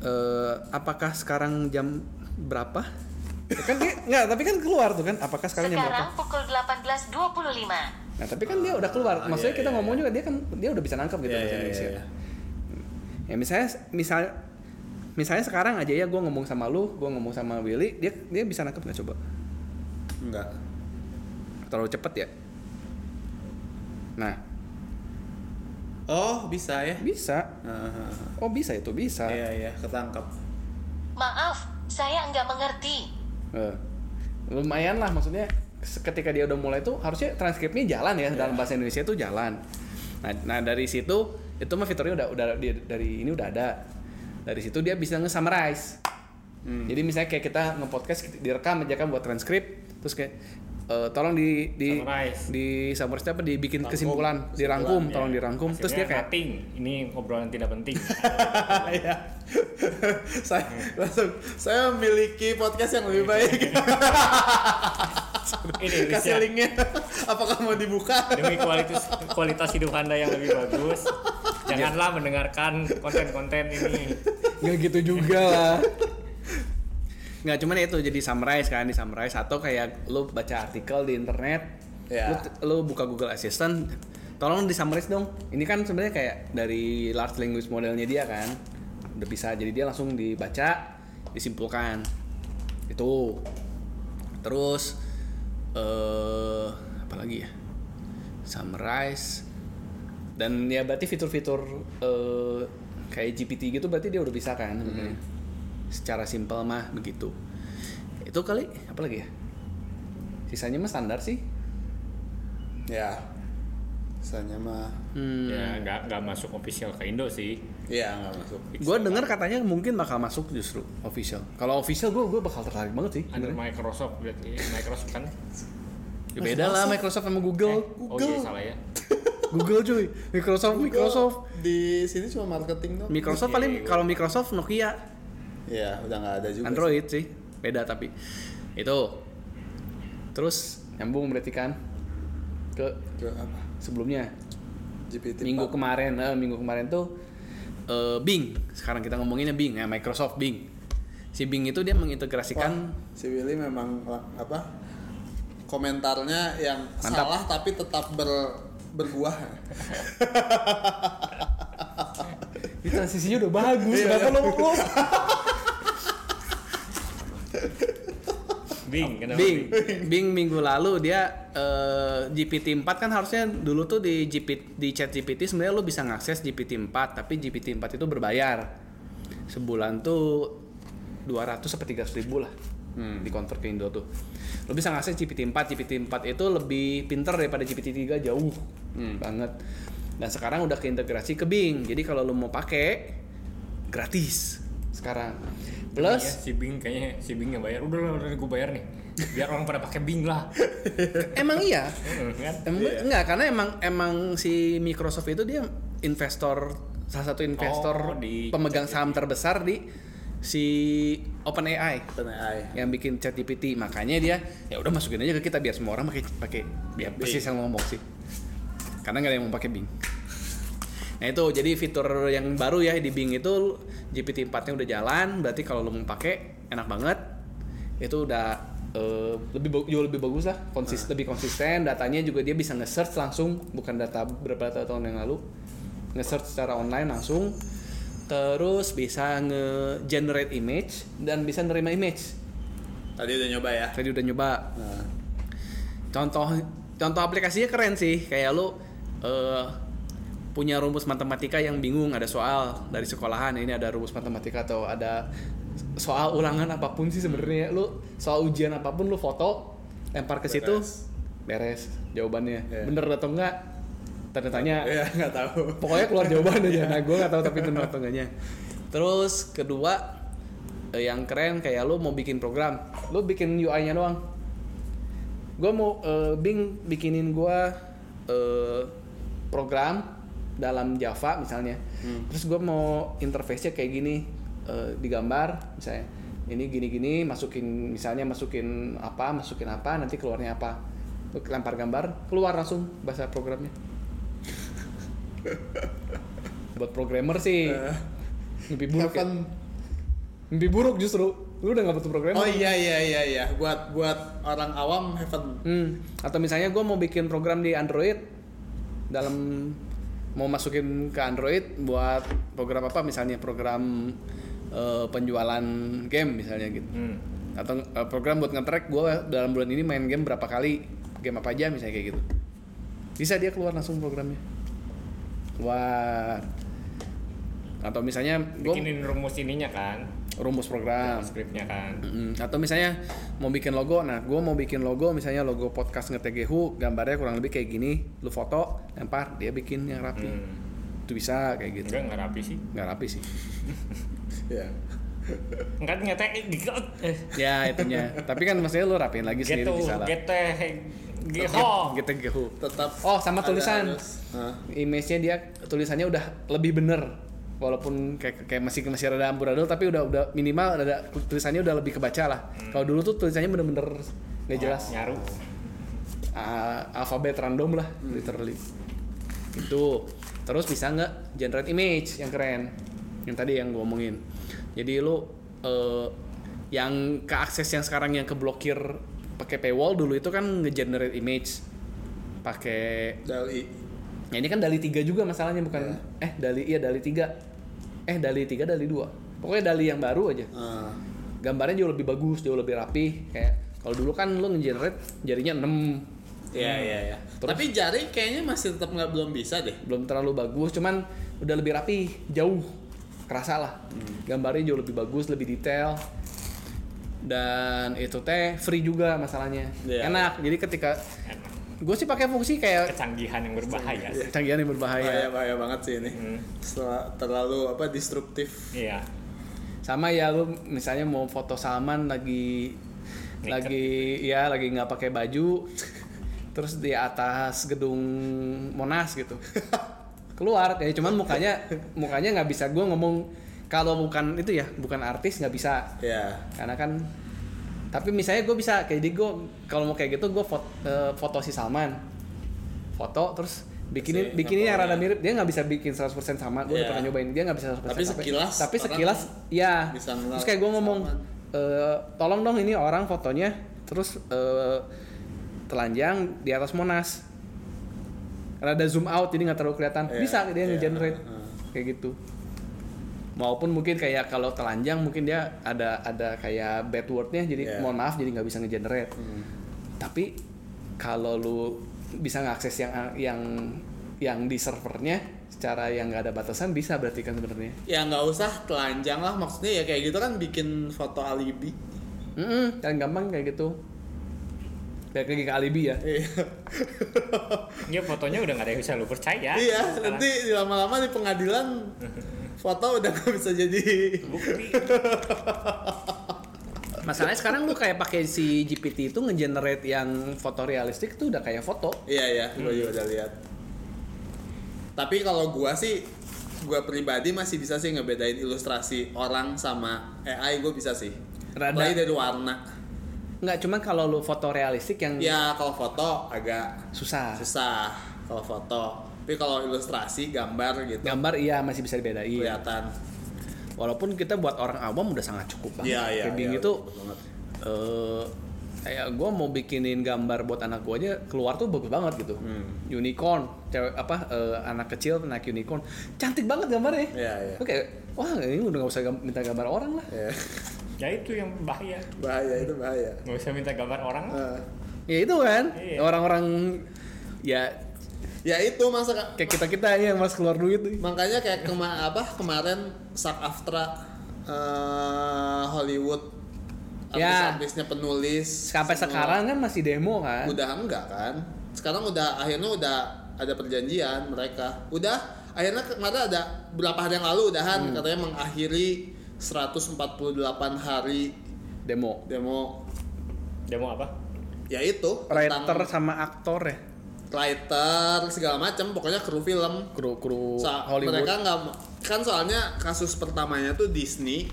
eh, apakah sekarang jam berapa? Ya kan dia nggak, tapi kan keluar tuh kan. Apakah sekarang jam berapa? Sekarang pukul 18.25. Nah, tapi kan dia udah keluar. Ah, Maksudnya iya, kita iya, ngomong juga dia kan dia udah bisa nangkep gitu Iya, bahasa iya, Indonesia. iya, iya. Ya misalnya misal misalnya sekarang aja ya gue ngomong sama lu, gue ngomong sama Willy, dia dia bisa nangkep nggak coba? Enggak. Terlalu cepet ya? Nah, Oh, bisa ya. bisa. Hahaha. Oh bisa itu bisa. Iya iya, ketangkap. Maaf, saya enggak mengerti. Eh, lumayan lah maksudnya ketika dia udah mulai tuh harusnya transkripnya jalan ya dalam bahasa Indonesia itu jalan. Nah, nah dari situ itu mah fiturnya udah udah di- dari ini udah ada. Dari situ dia bisa nge-summarize. Hmm. Jadi misalnya kayak kita nge-podcast direkam aja kan buat transkrip terus kayak eh, tolong di di Summarize. di summarize apa dibikin Rangkum. kesimpulan, dirangkum, Kesimpulan, tolong ya. dirangkum. Terus dia Hasilnya kayak nothing. ini obrolan tidak penting Iya. saya langsung saya memiliki podcast yang lebih baik. ini Kasih linknya. Apakah mau dibuka? demi kualitas kualitas hidup anda yang lebih bagus janganlah mendengarkan konten-konten ini nggak gitu juga lah nggak cuman itu jadi summarize kan di summarize atau kayak lu baca artikel di internet Ya. lu, lu buka Google Assistant tolong di summarize dong ini kan sebenarnya kayak dari large language modelnya dia kan udah bisa jadi dia langsung dibaca disimpulkan. Itu. Terus eh apa lagi ya? Summarize. Dan ya berarti fitur-fitur eh, kayak GPT gitu berarti dia udah bisa kan? Sebenarnya. Secara simpel mah begitu. Itu kali apa lagi ya? Sisanya mah standar sih. Ya. Misalnya mah hmm. ya nggak nggak masuk official ke Indo sih Iya nggak masuk. gue dengar katanya mungkin bakal masuk justru official. Kalau official gue gue bakal tertarik banget sih under. Microsoft berarti. Microsoft kan? Ya beda lah Microsoft sama Google. Oh iya salah ya. Google cuy. Microsoft Microsoft. di sini cuma marketing dong. Microsoft paling kalau Microsoft Nokia. Iya, udah nggak ada juga. Android sih. beda tapi. Itu. Terus nyambung berarti kan ke Ke apa? sebelumnya. GPT. minggu kemarin eh, minggu kemarin tuh eh, Bing sekarang kita ngomonginnya Bing ya Microsoft Bing si Bing itu dia mengintegrasikan si Willy memang apa? Komentarnya yang Mantap. salah tapi tetap ber berbuah. ini transisinya udah bagus Iya, kenapa iya. lo Bing kenapa Bing? Bing. Minggu lalu dia eh, GPT 4 kan harusnya dulu tuh di GPT di chat GPT sebenarnya lo bisa ngakses GPT 4 tapi GPT 4 itu berbayar. Sebulan tuh 200 sampai 300 ribu lah Hmm. di konter ke Indo tuh. Lo bisa ngakses GPT 4 GPT 4 itu lebih pinter daripada GPT 3 jauh Hmm. banget. Dan sekarang udah keintegrasi ke Bing. Jadi kalau lo mau pakai gratis sekarang. Iya, Plus si Bing kayaknya si Bing yang bayar. Udah lah, udah gue bayar nih. Biar orang pada pakai Bing lah. emang iya. Kan? Emang enggak karena emang emang si Microsoft itu dia investor salah satu investor Oh, di pemegang saham terbesar di si OpenAI OpenAI. yang bikin ChatGPT makanya dia ya udah masukin aja ke kita biar semua orang pakai pakai biar persis yang ngomong sih karena nggak ada yang mau pakai Bing nah itu jadi fitur yang baru ya di Bing itu GPT 4 nya udah jalan berarti kalau lo mau pakai enak banget. Itu udah eh, lebih jauh lebih bagus lah konsis lebih konsisten. Datanya juga dia bisa nge-search langsung bukan data beberapa tahun yang lalu. Nge-search secara online langsung. Terus bisa nge-generate image dan bisa nerima image. Tadi udah nyoba ya. tadi udah nyoba. Nah, contoh contoh aplikasinya keren sih. Kayak lu eh, punya rumus matematika yang bingung ada soal dari sekolahan ini ada rumus matematika atau ada soal ulangan apa pun sih sebenarnya. Lu soal ujian apa pun lu foto lempar ke situ beres. jawabannya. Iya. bener atau enggak? Tanda tanya. Iya, nggak tahu. pokoknya keluar jawaban aja nah gue nggak tahu tapi benar atau enggaknya. Terus kedua eh, yang keren kayak lu mau bikin program lu bikin UI nya doang. Gue mau eh, Bing bikinin gue eh, program dalam Java misalnya. Terus gue mau interface nya kayak gini eh, digambar misalnya ini gini-gini masukin misalnya masukin apa masukin apa nanti keluarnya apa. Lempar gambar keluar langsung bahasa programnya. Buat programmer sih Eh, mimpi buruk ya. Mimpi buruk justru. Lu udah nggak butuh programmer? Oh iya iya iya iya. Buat buat orang awam heaven. Hmm, atau misalnya gue mau bikin program di Android dalam mau masukin ke Android buat program apa? Misalnya program eh, penjualan game misalnya gitu. Hmm. atau eh, program buat nge-track gue dalam bulan ini main game berapa kali game apa aja misalnya kayak gitu. Bisa dia keluar langsung programnya. Keluar atau misalnya gue Bikinin rumus ininya kan. Rumus program Skripnya kan. Mm, atau misalnya mau bikin logo, nah gue mau bikin logo misalnya logo podcast ngetegehu, gambarnya kurang lebih kayak gini, lu foto, lempar, dia bikin yang rapi, Hmm. itu bisa kayak gitu, Enggak enggak rapi sih. nggak rapi sih, Iya. Enggak nyata eh ya itunya, tapi kan maksudnya lu rapiin lagi sendiri gitu bisa lah, gitu Geho. ngetegehu, Tetap Oh, sama tulisan. image-nya dia tulisannya udah lebih bener, walaupun kayak kayak masih masih rada amburadul, tapi udah udah minimal ada tulisannya udah lebih kebaca lah, kalau dulu tuh tulisannya bener-bener nggak jelas. Nyaru. uh, alfabet random lah literally. Itu. Terus bisa nggak generate image yang keren? Yang tadi yang gue omongin. Jadi lu uh, yang keakses yang sekarang yang keblokir pakai paywall dulu itu kan nge-generate image. Pakai Dali. Ya ini kan dali tiga juga masalahnya bukan eh dali iya dali tiga eh dali tiga dali dua pokoknya dali yang baru aja Ah. gambarnya jauh lebih bagus jauh lebih rapi kayak kalau dulu kan lu nge-generate jarinya 6 Iya iya iya. Terus? Tapi jari kayaknya masih tetap nggak belum bisa deh. belum terlalu bagus cuman udah lebih rapi jauh kerasa lah gambarnya jauh lebih bagus lebih detail dan itu teh free juga masalahnya Iya. enak jadi ketika Enak. Gue sih pakai fungsi kayak Kecanggihan yang berbahaya sih. canggihan yang Bahaya berbahaya bahaya banget sih ini. Hmm. Terlalu apa destruktif. Iya. sama ya lu misalnya mau foto Salman lagi Naked. lagi ya lagi nggak pakai baju terus di atas gedung Monas gitu keluar kayak cuman mukanya mukanya nggak bisa gue ngomong kalau bukan itu ya bukan artis nggak bisa Ya. karena kan tapi misalnya gue bisa kayak jadi gue kalau mau kayak gitu gue foto, foto si Salman. Foto terus bikinin Si bikinin yang rada fotonya. mirip. Dia nggak bisa bikin 100% sama gue udah Iya. pernah nyobain. Dia nggak bisa 100% Tapi sekilas tapi orang sekilas ya terus kayak gue ngomong. "Eh, tolong dong ini orang fotonya. Terus eh, telanjang di atas Monas. Rada zoom out jadi nggak terlalu kelihatan. Iya, bisa dia iya, nge-generate. heeh. kayak gitu maupun mungkin kayak kalau telanjang mungkin dia ada ada kayak bad wordnya jadi Iya. mohon maaf jadi nggak bisa nge-generate Hmm. tapi kalau lu bisa ngakses yang yang yang di servernya secara yang nggak ada batasan bisa berarti kan sebenarnya Ya nggak usah telanjang lah maksudnya ya kayak gitu kan bikin foto alibi. mm kan gampang kayak gitu Balik lagi ke alibi ya Iya. Ya fotonya udah nggak ada yang bisa lu percaya. Iya, Sekarang. nanti lama-lama di pengadilan foto udah nggak bisa jadi Bukti. Masalahnya sekarang lu kayak pakai si GPT itu ngegenerate yang foto realistik tuh udah kayak foto. Iya iya, gue juga udah lihat. Tapi kalau gua sih, gua pribadi masih bisa sih ngebedain ilustrasi orang sama AI gue bisa sih. Rada- Mulai dari warna. Nggak cuma kalau lu foto realistik yang Ya kalau foto agak susah. susah kalau foto. Tapi kalau ilustrasi, gambar gitu Gambar iya masih bisa dibedain. kelihatan. Walaupun kita buat orang awam udah sangat cukup banget. Iya iya. Reading iya, itu betul banget. eh kayak gue mau bikinin gambar buat anak gue aja keluar tuh bagus banget gitu. Hmm. Unicorn, cewek apa eh, anak kecil anak unicorn, cantik banget gambarnya. Iya, iya. Oke, wah ini udah gak usah gam- minta gambar orang lah. Iya. Ya itu yang bahaya. bahaya itu bahaya. Nggak usah minta gambar orang. Eh, Ya itu kan Iya. orang-orang ya ya itu masa kayak kita kita yang mas keluar duit tuh. makanya kayak kema apa kemarin Sak Aftra eh, Hollywood Ya. artis-artisnya penulis Sampai semua. sekarang kan masih demo kan. udah enggak kan sekarang udah akhirnya udah ada perjanjian mereka udah akhirnya kemarin ada berapa hari yang lalu udahan Hmm. katanya mengakhiri 148 hari Demo. demo mau apa? ya itu Writer sama aktor ya. Writer segala macam pokoknya kru film Kru kru So, Hollywood. mereka nggak kan soalnya kasus pertamanya tuh Disney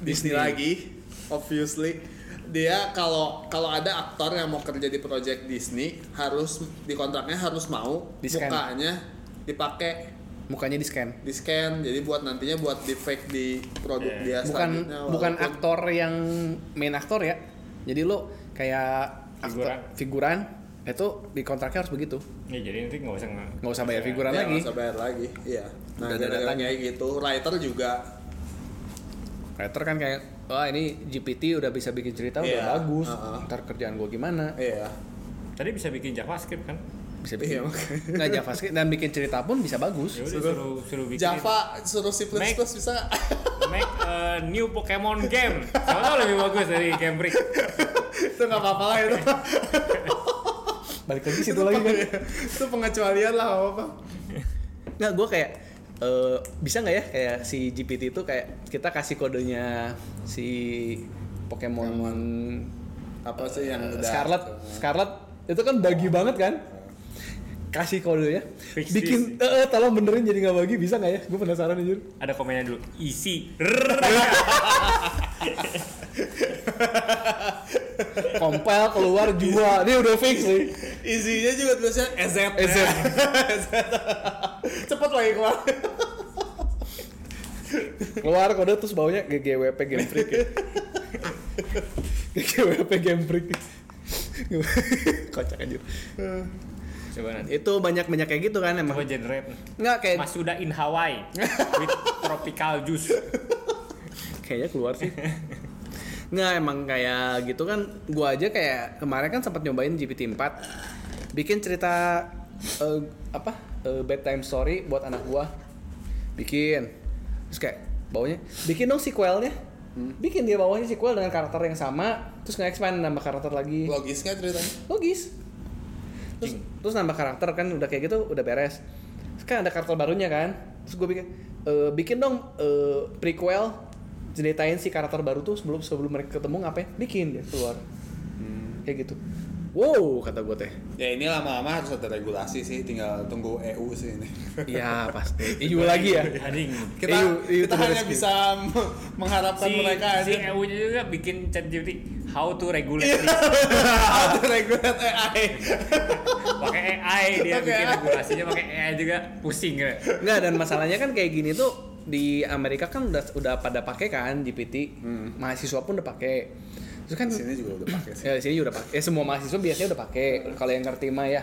Disney lagi obviously dia kalau kalau ada aktor yang mau kerja di project Disney harus di kontraknya harus mau Di-scan. mukanya dipakai Mukanya di scan. di scan jadi buat nantinya buat di fake di produk Iya. dia bukan selanjutnya, bukan aktor yang main aktor ya jadi lo kayak aktor- Figuran. figuran itu di kontraknya harus begitu. Ya jadi nanti nggak usah nggak usah bayar figuran Iya, lagi. nggak usah bayar lagi iya. Nah Udah ada datanya. gitu. Writer juga. Writer kan kayak wah ini GPT udah bisa bikin cerita udah Iya, bagus. uh-uh. ntar kerjaan gue gimana? Iya. Tadi bisa bikin JavaScript kan? bisa Iya, bikin makanya. nggak JavaScript dan bikin cerita pun bisa bagus. Ya udah Suruh- suruh suruh bikin Java suruh C++ Make- bisa. Make a new Pokemon game. Siapa tahu lebih bagus dari Game Freak. itu nggak apa-apa lah itu balik lagi situ lagi kan? Itu pengecualian lah apa-apa. Nggak gue kayak eh, bisa nggak ya? Kayak si GPT itu kayak kita kasih kodenya si Pokemon apa sih yang Eh, udah Scarlet. Scarlet itu kan bagi banget kan? Kasih kodenya. Fix bikin eh eh, tolong benerin jadi nggak bagi bisa nggak ya? Gue penasaran anjir. Ada komennya dulu. Easy. compile keluar jual dia udah fix nih isinya juga tulisnya EZ EZ. cepet lagi keluar keluar kode terus baunya GGWP Game Freak ya. GGWP Game Freak kocak anjir Coba nanti. itu banyak banyak kayak gitu kan emang Coba generate. nggak kayak Mas sudah in Hawaii with tropical juice. kayaknya keluar sih nggak emang kayak gitu kan gua aja kayak kemarin kan sempat nyobain GPT 4 bikin cerita eh, apa eh, bedtime story buat anak gua. Bikin. Terus kayak bawahnya bikin dong sequelnya. Bikin dia bawahnya sequel dengan karakter yang sama terus nge-expand nambah karakter lagi. Logis nggak ceritanya? Logis. Terus, terus nambah karakter kan udah kayak gitu udah beres. Terus kan ada karakter barunya kan. Terus gue bikin "Eh, bikin dong eh, prequel ceritain si karakter baru tuh sebelum sebelum mereka ketemu ngapain? Bikin dia keluar. Kayak gitu. Wow kata gue teh. Ya ini lama-lama harus ada regulasi sih tinggal tunggu EU sih ini. Iya pasti. EU lagi ya? Anjing. kita EU EU kita hanya rescue. bisa mengharapkan Si, mereka si aja. EU-nya juga bikin chat GPT how to regulate this. how to regulate AI pakai AI dia Pakai bikin AI. regulasinya pakai AI juga pusing kan. Enggak dan masalahnya kan kayak gini tuh di Amerika kan udah udah pada pakai kan GPT mahasiswa pun udah pakai terus kan di sini juga udah pakai sih Ya di sini juga udah pakai. Ya semua mahasiswa biasanya udah pakai kalau yang ngerti mah ya.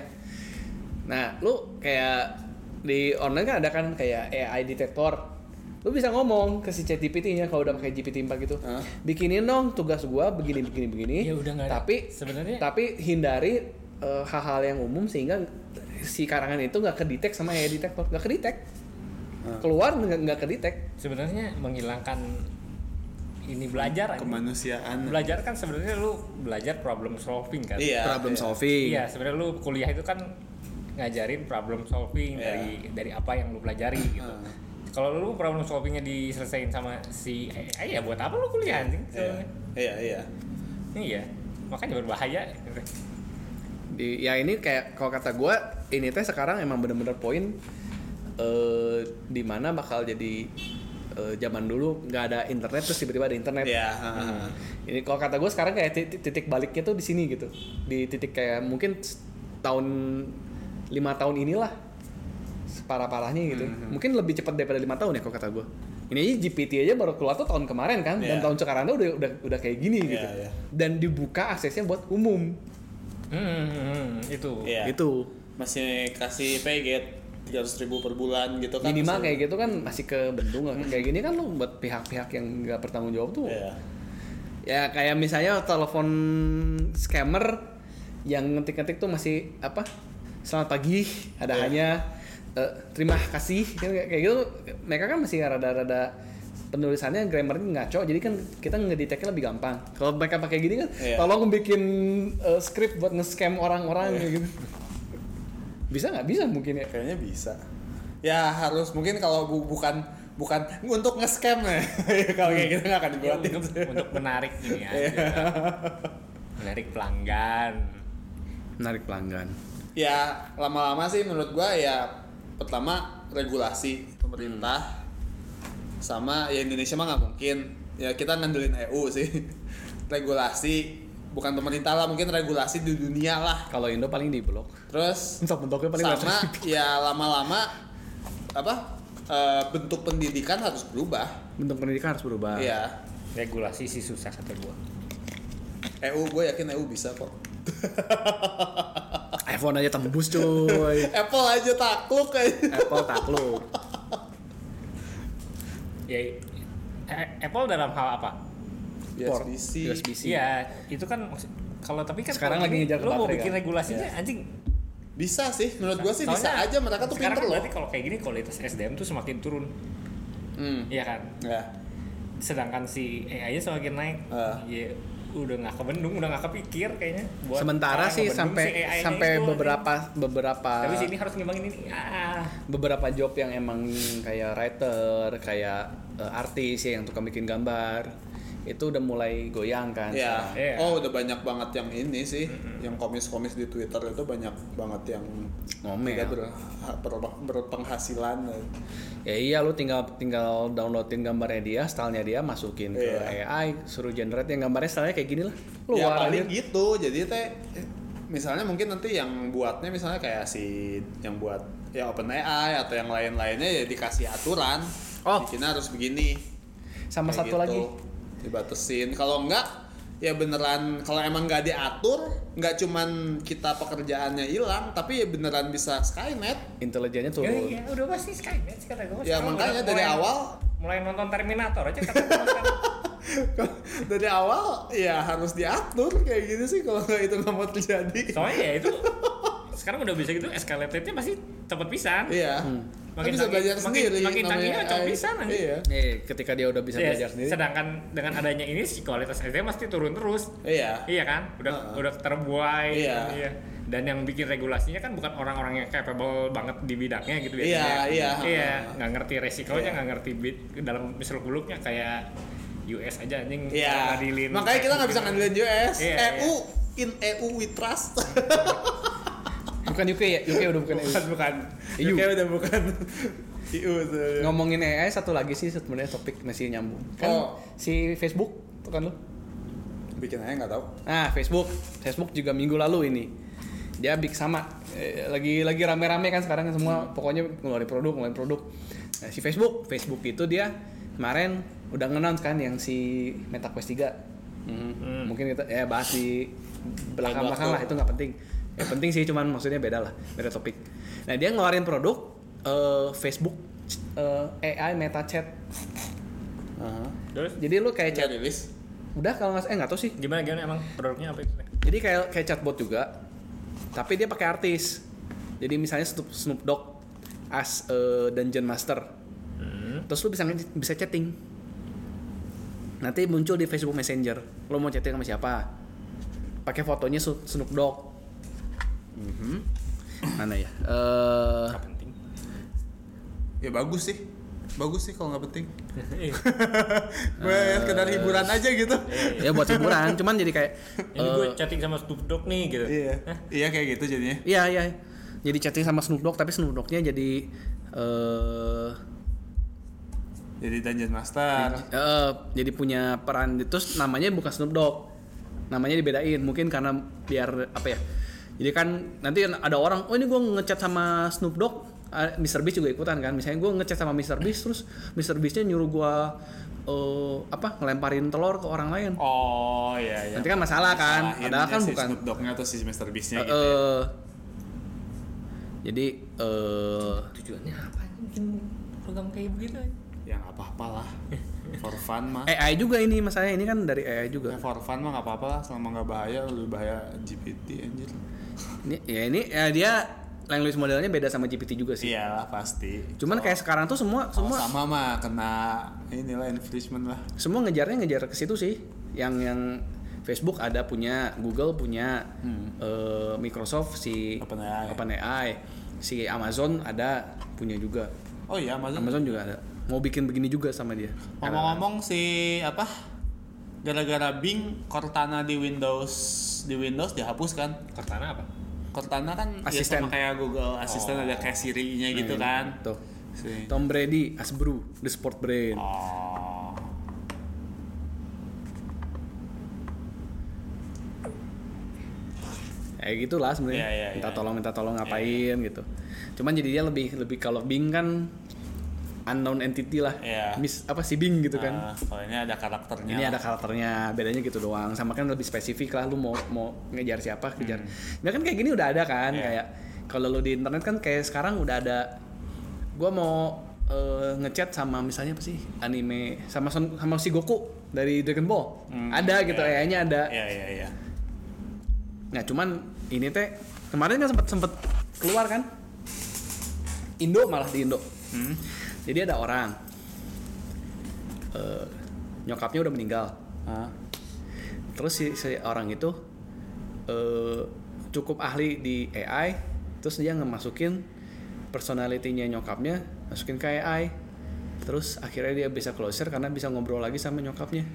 Nah, lu kayak di online kan ada kan kayak AI detektor. Lu bisa ngomong ke si ChatGPT-nya kalau udah pakai GPT 4 gitu. Hah? Bikinin dong tugas gua begini begini begini. Ya udah nggak ada. Tapi Sebenarnya- tapi hindari eh, hal-hal yang umum sehingga si karangan itu nggak kedetek sama AI detektor, nggak kedetek. Keluar nggak nggak kedetek. Sebenarnya menghilangkan ini belajar kemanusiaan Belajar kan sebenarnya lu belajar problem solving kan. iya Problem iya. solving. Iya, sebenarnya lu kuliah itu kan ngajarin problem solving Iya. dari dari apa yang lu pelajari gitu. Ah. Kalau lu problem solvingnya diselesain sama si AI ya buat apa lu kuliah anjing? Iya. sebenarnya? Iya, iya. Iya. Makanya berbahaya. di ya ini kayak kalau kata gue ini teh sekarang emang bener-bener poin eh di mana bakal jadi eh, zaman dulu nggak ada internet terus tiba-tiba ada internet Iya, Hmm. heeh. ini kalau kata gue sekarang kayak titik, titik baliknya tuh di sini gitu di titik kayak mungkin tahun lima tahun inilah parah parahnya gitu Hmm. mungkin lebih cepat daripada lima tahun ya kalau kata gue ini aja GPT aja baru keluar tuh tahun kemarin kan dan Iya. tahun sekarang tuh udah udah udah kayak gini Iya, gitu iya. dan dibuka aksesnya buat umum Hmm, hmm, itu. Iya. itu Masih kasih pay gate 300 ribu per bulan gitu kan. minimal kayak gitu kan masih ke bendung lah kayak gini kan lo buat pihak-pihak yang nggak bertanggung jawab tuh Iya. ya kayak misalnya telepon scammer yang ngetik-ngetik tuh masih apa selamat pagi ada Iya. hanya eh, terima kasih kan kayak gitu mereka kan masih rada-rada penulisannya grammarnya ngaco jadi kan kita ngedeteknya lebih gampang kalau mereka pakai gini kan Iya. tolong bikin eh, script buat nge-scam orang-orang kayak gitu bisa nggak bisa mungkin ya Kayaknya bisa. Ya harus mungkin kalau bu- bukan bukan untuk nge-scam ya. kalau kayak gitu nggak akan Ya, dibuatin. untuk, untuk menarik ini aja. menarik pelanggan. menarik pelanggan ya lama-lama sih menurut gua ya pertama regulasi pemerintah sama ya Indonesia mah nggak mungkin ya kita ngandelin EU sih regulasi bukan pemerintah lah mungkin regulasi di dunia lah. Kalau Indo paling di blok. Terus mentok-mentoknya paling nggak sama ya lama-lama apa eh, bentuk pendidikan harus berubah. Bentuk pendidikan harus berubah. Iya. Regulasi sih susah kata gua. EU gue yakin EU bisa kok. iPhone aja tembus cuy. Apple aja takluk kayak Apple takluk. Ya eh, Apple dalam hal apa? Port, USB-C USB-C Iya, itu kan maksud- kalau tapi kan Sekarang lagi ngejar lu mau bikin kan? regulasinya anjing. Bisa sih menurut gue sih bisa Soalnya aja mereka tuh pinter loh. berarti kalau kayak gini kualitas SDM tuh semakin turun. Hmm. iya kan? Ya sedangkan si AI nya semakin naik. Ah. ya udah nggak kebendung udah nggak kepikir kayaknya. Buat sementara sih sampai si sampai itu, beberapa beberapa tapi sini harus ngembangin ini. Ah. beberapa job yang emang kayak writer kayak eh, artis ya yang tukang bikin gambar itu udah mulai goyang kan Ya, sekarang. Iya. oh udah banyak banget yang ini sih, yang komis-komis di Twitter itu banyak banget yang Ngomel. tidak ber, ber- berpenghasilan. ya iya lu tinggal tinggal downloadin gambarnya dia stylenya dia masukin ke Iya. AI suruh generate yang gambarnya stylenya kayak gini lah ya luar paling aja. gitu, jadi teh misalnya mungkin nanti yang buatnya misalnya kayak si yang buat ya OpenAI atau yang lain-lainnya ya dikasih aturan, Oh. bikinnya harus begini. sama Kayak satu gitu. lagi dibatesin kalau enggak ya beneran kalau emang nggak diatur nggak cuman kita pekerjaannya hilang tapi ya beneran bisa Skynet. Intelijennya ya, turun iya udah pasti Skynet sih kata gue ya Sekarang makanya udah dari mulai- awal mulai nonton Terminator aja kata gue sekarang. dari awal ya harus diatur kayak gitu sih kalau nggak itu nggak mau terjadi. Soalnya ya itu sekarang udah bisa gitu escalated-nya pasti cepet pisan. Iya Makin bisa belajar makin- sendiri makin canggihnya AI. pisan, anjing. iya. Eh ketika dia udah bisa Ya, belajar sendiri. sedangkan dengan adanya ini si kualitas SDM pasti turun terus. Iya. Iya kan? Udah Heeh. udah terbuai. Iya. dan yang bikin regulasinya kan bukan orang-orang yang capable banget di bidangnya gitu Iya, biasanya. Iya, iya. Heeh. nggak ngerti resikonya Iya. nggak ngerti bid dalam misal buluknya kayak US aja anjing iya. ngadilin. Makanya kita nggak bisa ngandelin US Iya, EU in EU we trust bukan UK ya? UK udah bukan EU bukan. Bukan EU. UK udah bukan. EU ngomongin AI satu lagi sih sebenarnya topik masih nyambung. Kan Oh. si Facebook tuh kan lu? Bikin aja nggak tahu. Nah Facebook. Facebook juga minggu lalu ini. Dia big sama. Eh, lagi lagi rame-rame kan sekarang semua. Pokoknya ngeluarin produk ngeluarin produk. Nah, si Facebook. Facebook itu dia kemarin udah nge kan yang si Meta Quest 3 Hmm. mungkin kita ya bahas di belakang-belakang lah itu nggak penting ya penting sih cuman maksudnya beda lah beda topik. Nah dia ngeluarin produk eh, Facebook eh, AI Meta Chat. Terus? Jadi lu kayak Udah chat rilis. Udah kalau nggak eh nggak tahu sih. Gimana gimana? Emang produknya apa itu? Jadi kayak kayak chatbot juga tapi dia pakai artis. Jadi misalnya Snoop, Snoop Dogg as a dungeon master. Terus lu bisa bisa chatting. Nanti muncul di Facebook Messenger. Lu mau chatting sama siapa? Pakai fotonya Snoop Dogg Mhm. mana ya? Eh, nggak penting. Ya bagus sih. Bagus sih kalau nggak penting. Iya. gue sekedar hiburan aja gitu. ya buat hiburan. Cuman jadi kayak Ini gue eh, chatting sama Snoop Dogg nih gitu. iya. Iya kayak gitu jadinya. Iya iya. Jadi chatting sama Snoop Dogg tapi Snoop Dogg-nya jadi eh jadi dungeon master. eh, jadi punya peran. Terus namanya bukan Snoop Dogg. Namanya dibedain. Mungkin karena biar apa ya jadi kan nanti ada orang oh ini gue ngechat sama Snoop Dogg Ah, Mr. Beast juga ikutan kan misalnya gue ngechat sama Mr. Beast terus Mr. Beast-nya nyuruh gue eh, apa ngelemparin telur ke orang lain oh iya iya nanti kan masalah kan Salahin padahal ya kan si bukan Snoop Dogg-nya atau si Mr. Beast-nya Eh, gitu ya. eh, jadi eh Tujuannya apa? Bikin program kayak begitu aja. ya nggak apa-apa lah for fun mah AI juga ini masalahnya ini kan dari AI Ya, juga for fun mah nggak apa-apa lah selama nggak bahaya lebih bahaya GPT anjir ini ya ini ya dia language modelnya beda sama GPT juga sih. Iyalah pasti. Cuman kayak sekarang tuh semua semua sama mah kena inilah infringement lah. Semua ngejarnya ngejar ke situ sih. Yang yang Facebook ada punya Google punya eh, Microsoft si OpenAI. OpenAI. Si Amazon ada punya juga. Oh iya Amazon. Amazon juga ada. Mau bikin begini juga sama dia. Ngomong-ngomong si apa gara-gara Bing Cortana di Windows di Windows dihapus kan? Cortana apa? Cortana kan ya Asisten. sama kayak Google Assistant ada kayak Siri-nya gitu kan? tuh si. Tom Brady Asbru The Sport Brain oh. Kayak gitulah sebenarnya. Iya, iya, minta iya. tolong minta tolong ngapain gitu. Cuman jadi dia lebih lebih kalau Bing kan unknown entity lah Iya. Miss apa sih Bing gitu kan Nah, kalau ini ada karakternya ini ada karakternya bedanya gitu doang sama kan lebih spesifik lah lu mau mau ngejar siapa kejar ya kan kayak gini udah ada kan Hmm. Iya. kayak kalau lu di internet kan kayak sekarang udah ada gua mau eh, ngechat sama misalnya apa sih anime sama sama si Goku dari Dragon Ball Hmm, ada gitu iya. kayaknya ada iya iya iya Nah cuman ini teh kemarin kan sempet sempet keluar kan Indo malah di Indo. Hmm. Jadi ada orang eh, nyokapnya udah meninggal. Hah? Terus si, si orang itu eh, cukup ahli di AI. Terus dia ngemasukin personality-nya nyokapnya masukin ke AI. Terus akhirnya dia bisa closer karena bisa ngobrol lagi sama nyokapnya.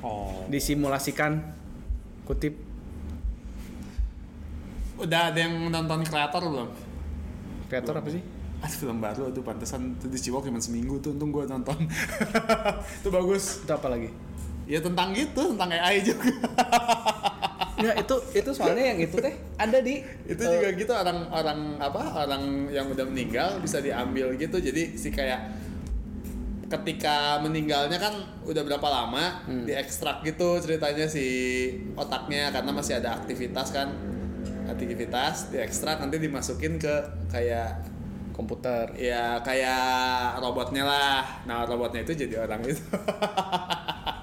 oh Disimulasikan kutip udah ada yang nonton kreator belum kreator apa sih? Ada film baru tuh pantesan. Tuh di Ciwok cuma seminggu tuh untung gue nonton. Itu bagus. Itu apa lagi? ya tentang gitu tentang AI juga. Nggak, itu itu soalnya yang itu teh ada di itu eh, juga gitu orang orang apa orang yang udah meninggal bisa diambil gitu. Jadi si kayak ketika meninggalnya kan udah berapa lama diekstrak gitu ceritanya si otaknya karena masih ada aktivitas kan. Aktivitas diekstrak nanti dimasukin ke kayak komputer. ya kayak robotnya lah nah robotnya itu jadi orang itu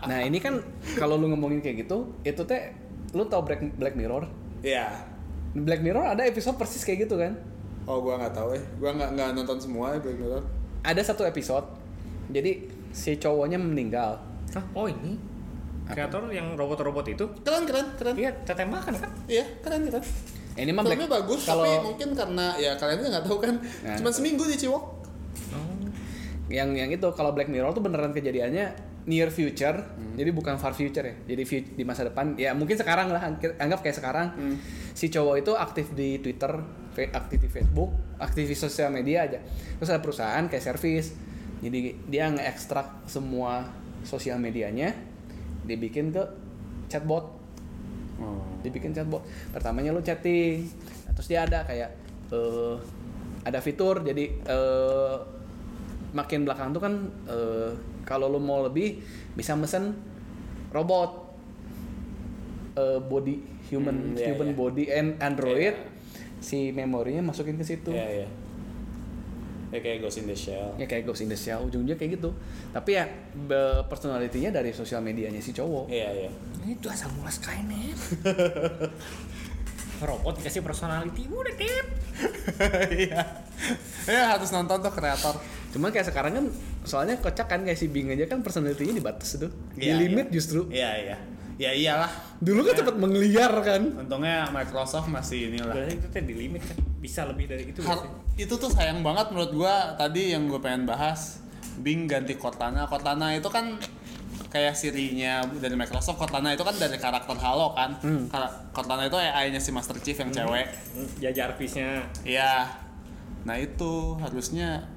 Nah ini kan kalau lu ngomongin kayak gitu, itu teh lu tau Black, Black Mirror? ya Black Mirror ada episode persis kayak gitu kan? oh gua nggak tahu eh gua nggak nggak nonton semua ya Black Mirror Ada satu episode, jadi si cowoknya meninggal. Hah? Oh ini? Kreator yang robot-robot itu? keren keren keren Iya, tetembakan kan? iya keren keren Eh, Ini mah Black filmnya bagus kalau tapi mungkin karena ya kalian nggak tahu kan Nah. cuma seminggu di Ciwok Oh. yang yang itu kalau Black Mirror tuh beneran kejadiannya near future, jadi bukan far future ya. Jadi di masa depan, ya mungkin sekarang lah, ang- anggap kayak sekarang. Si cowok itu aktif di Twitter, aktif di Facebook, aktif di sosial media aja. Terus ada perusahaan kayak service, jadi dia nge-ekstrak semua sosial medianya, dibikin ke chatbot dibikin chatbot. Pertamanya lu chatting. Nah, terus dia ada kayak eh ada fitur. Jadi eh makin belakang tuh kan eh kalau lu mau lebih bisa mesen robot. Eh body human Hmm, iya, human iya. body and android. Iya. si memorinya masukin ke situ. Iya ya kayak Ghost in the Shell ya kayak Ghost in the Shell ujungnya kayak gitu tapi ya personality-nya dari sosial medianya si cowok iya iya Itu asal mula Skynet. Robot dikasih personality, udah deh. iya ya harus nonton tuh kreator Cuman kayak sekarang kan soalnya kocak kan kayak si Bing aja kan personality-nya dibatas tuh. Iya, di limit iya. justru. iya iya Ya iyalah. Dulu kan cepet mengliar kan. Untungnya Microsoft masih inilah. Berarti itu teh di limit kan. Bisa lebih dari itu Har- berarti. itu tuh sayang banget menurut gua tadi yang gue pengen bahas Bing ganti Cortana Cortana itu kan kayak Siri-nya dari Microsoft Cortana itu kan dari karakter Halo kan Kar- Cortana itu AI-nya si Master Chief yang cewek Hmm, Ya Jarvisnya. iya nah itu harusnya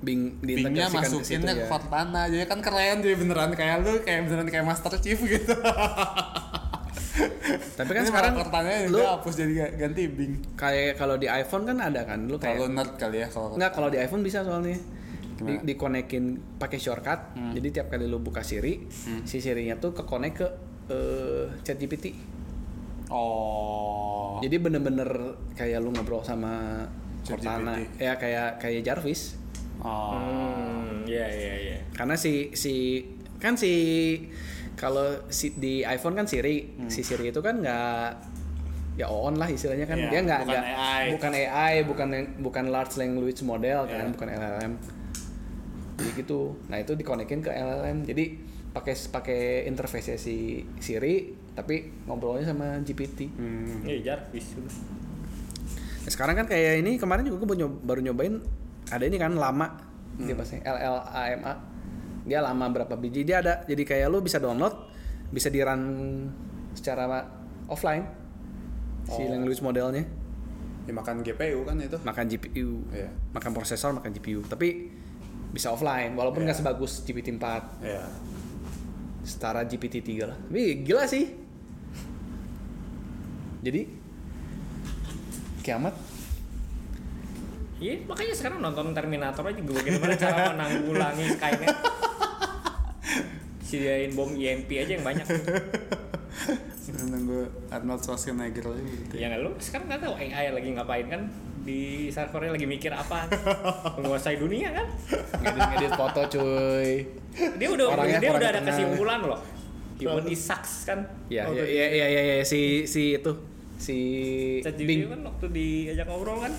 Bing Bingnya ke masukinnya ke ya. Cortana jadi kan keren jadi beneran. Kayak lu kayak beneran kayak Master Chief gitu. Tapi kan Ini sekarang Cortana lu hapus jadi ganti Bing. kayak kalau di iPhone kan ada kan? Lu kayak kalau nerd kali ya kalau Enggak, kalau di iPhone bisa soalnya. Di, dikonekin pakai shortcut. Jadi tiap kali lu buka Siri, si Siri-nya tuh ke connect ke eh, ChatGPT. oh. Jadi bener-bener kayak lu ngobrol sama Cortana, ya kayak kayak Jarvis. Oh Hmm, iya iya iya. Karena si si kan si kalau si di iPhone kan Siri, si Siri itu kan nggak ya on lah istilahnya kan Iya, dia nggak bukan nggak- AI. bukan AI bukan bukan large language model kan Iya. bukan LLM jadi gitu nah itu dikonekin ke LLM jadi pakai pakai interface si Siri tapi ngobrolnya sama GPT Hmm. Iya Jarvis. Nah, sekarang kan kayak ini kemarin juga gue baru nyobain ada ini kan lama. Hmm. dia pasti LLAMA dia lama berapa biji. Dia ada jadi kayak lu bisa download bisa di run secara offline. Si Oh. language modelnya. Ya makan GPU kan itu. Makan GPU Iya. makan prosesor makan GPU tapi bisa offline walaupun nggak Iya. sebagus GPT 4 ya setara GPT 3 lah. Tapi gila sih. Jadi kiamat Iya, makanya sekarang nonton Terminator aja gue bagaimana cara menanggulangi Skynet. Sediain bom EMP aja yang banyak. nunggu Arnold Schwarzenegger lagi gitu. Ya nggak lu sekarang nggak tahu AI lagi ngapain kan? Di servernya lagi mikir apa? Menguasai dunia kan? Ngedit-ngedit foto cuy. Dia udah Orangnya dia udah ada kesimpulan loh. Human is sucks kan? Ya Waktu ya di- ya ya ya, ya, si si itu si Bing. kan waktu diajak ngobrol kan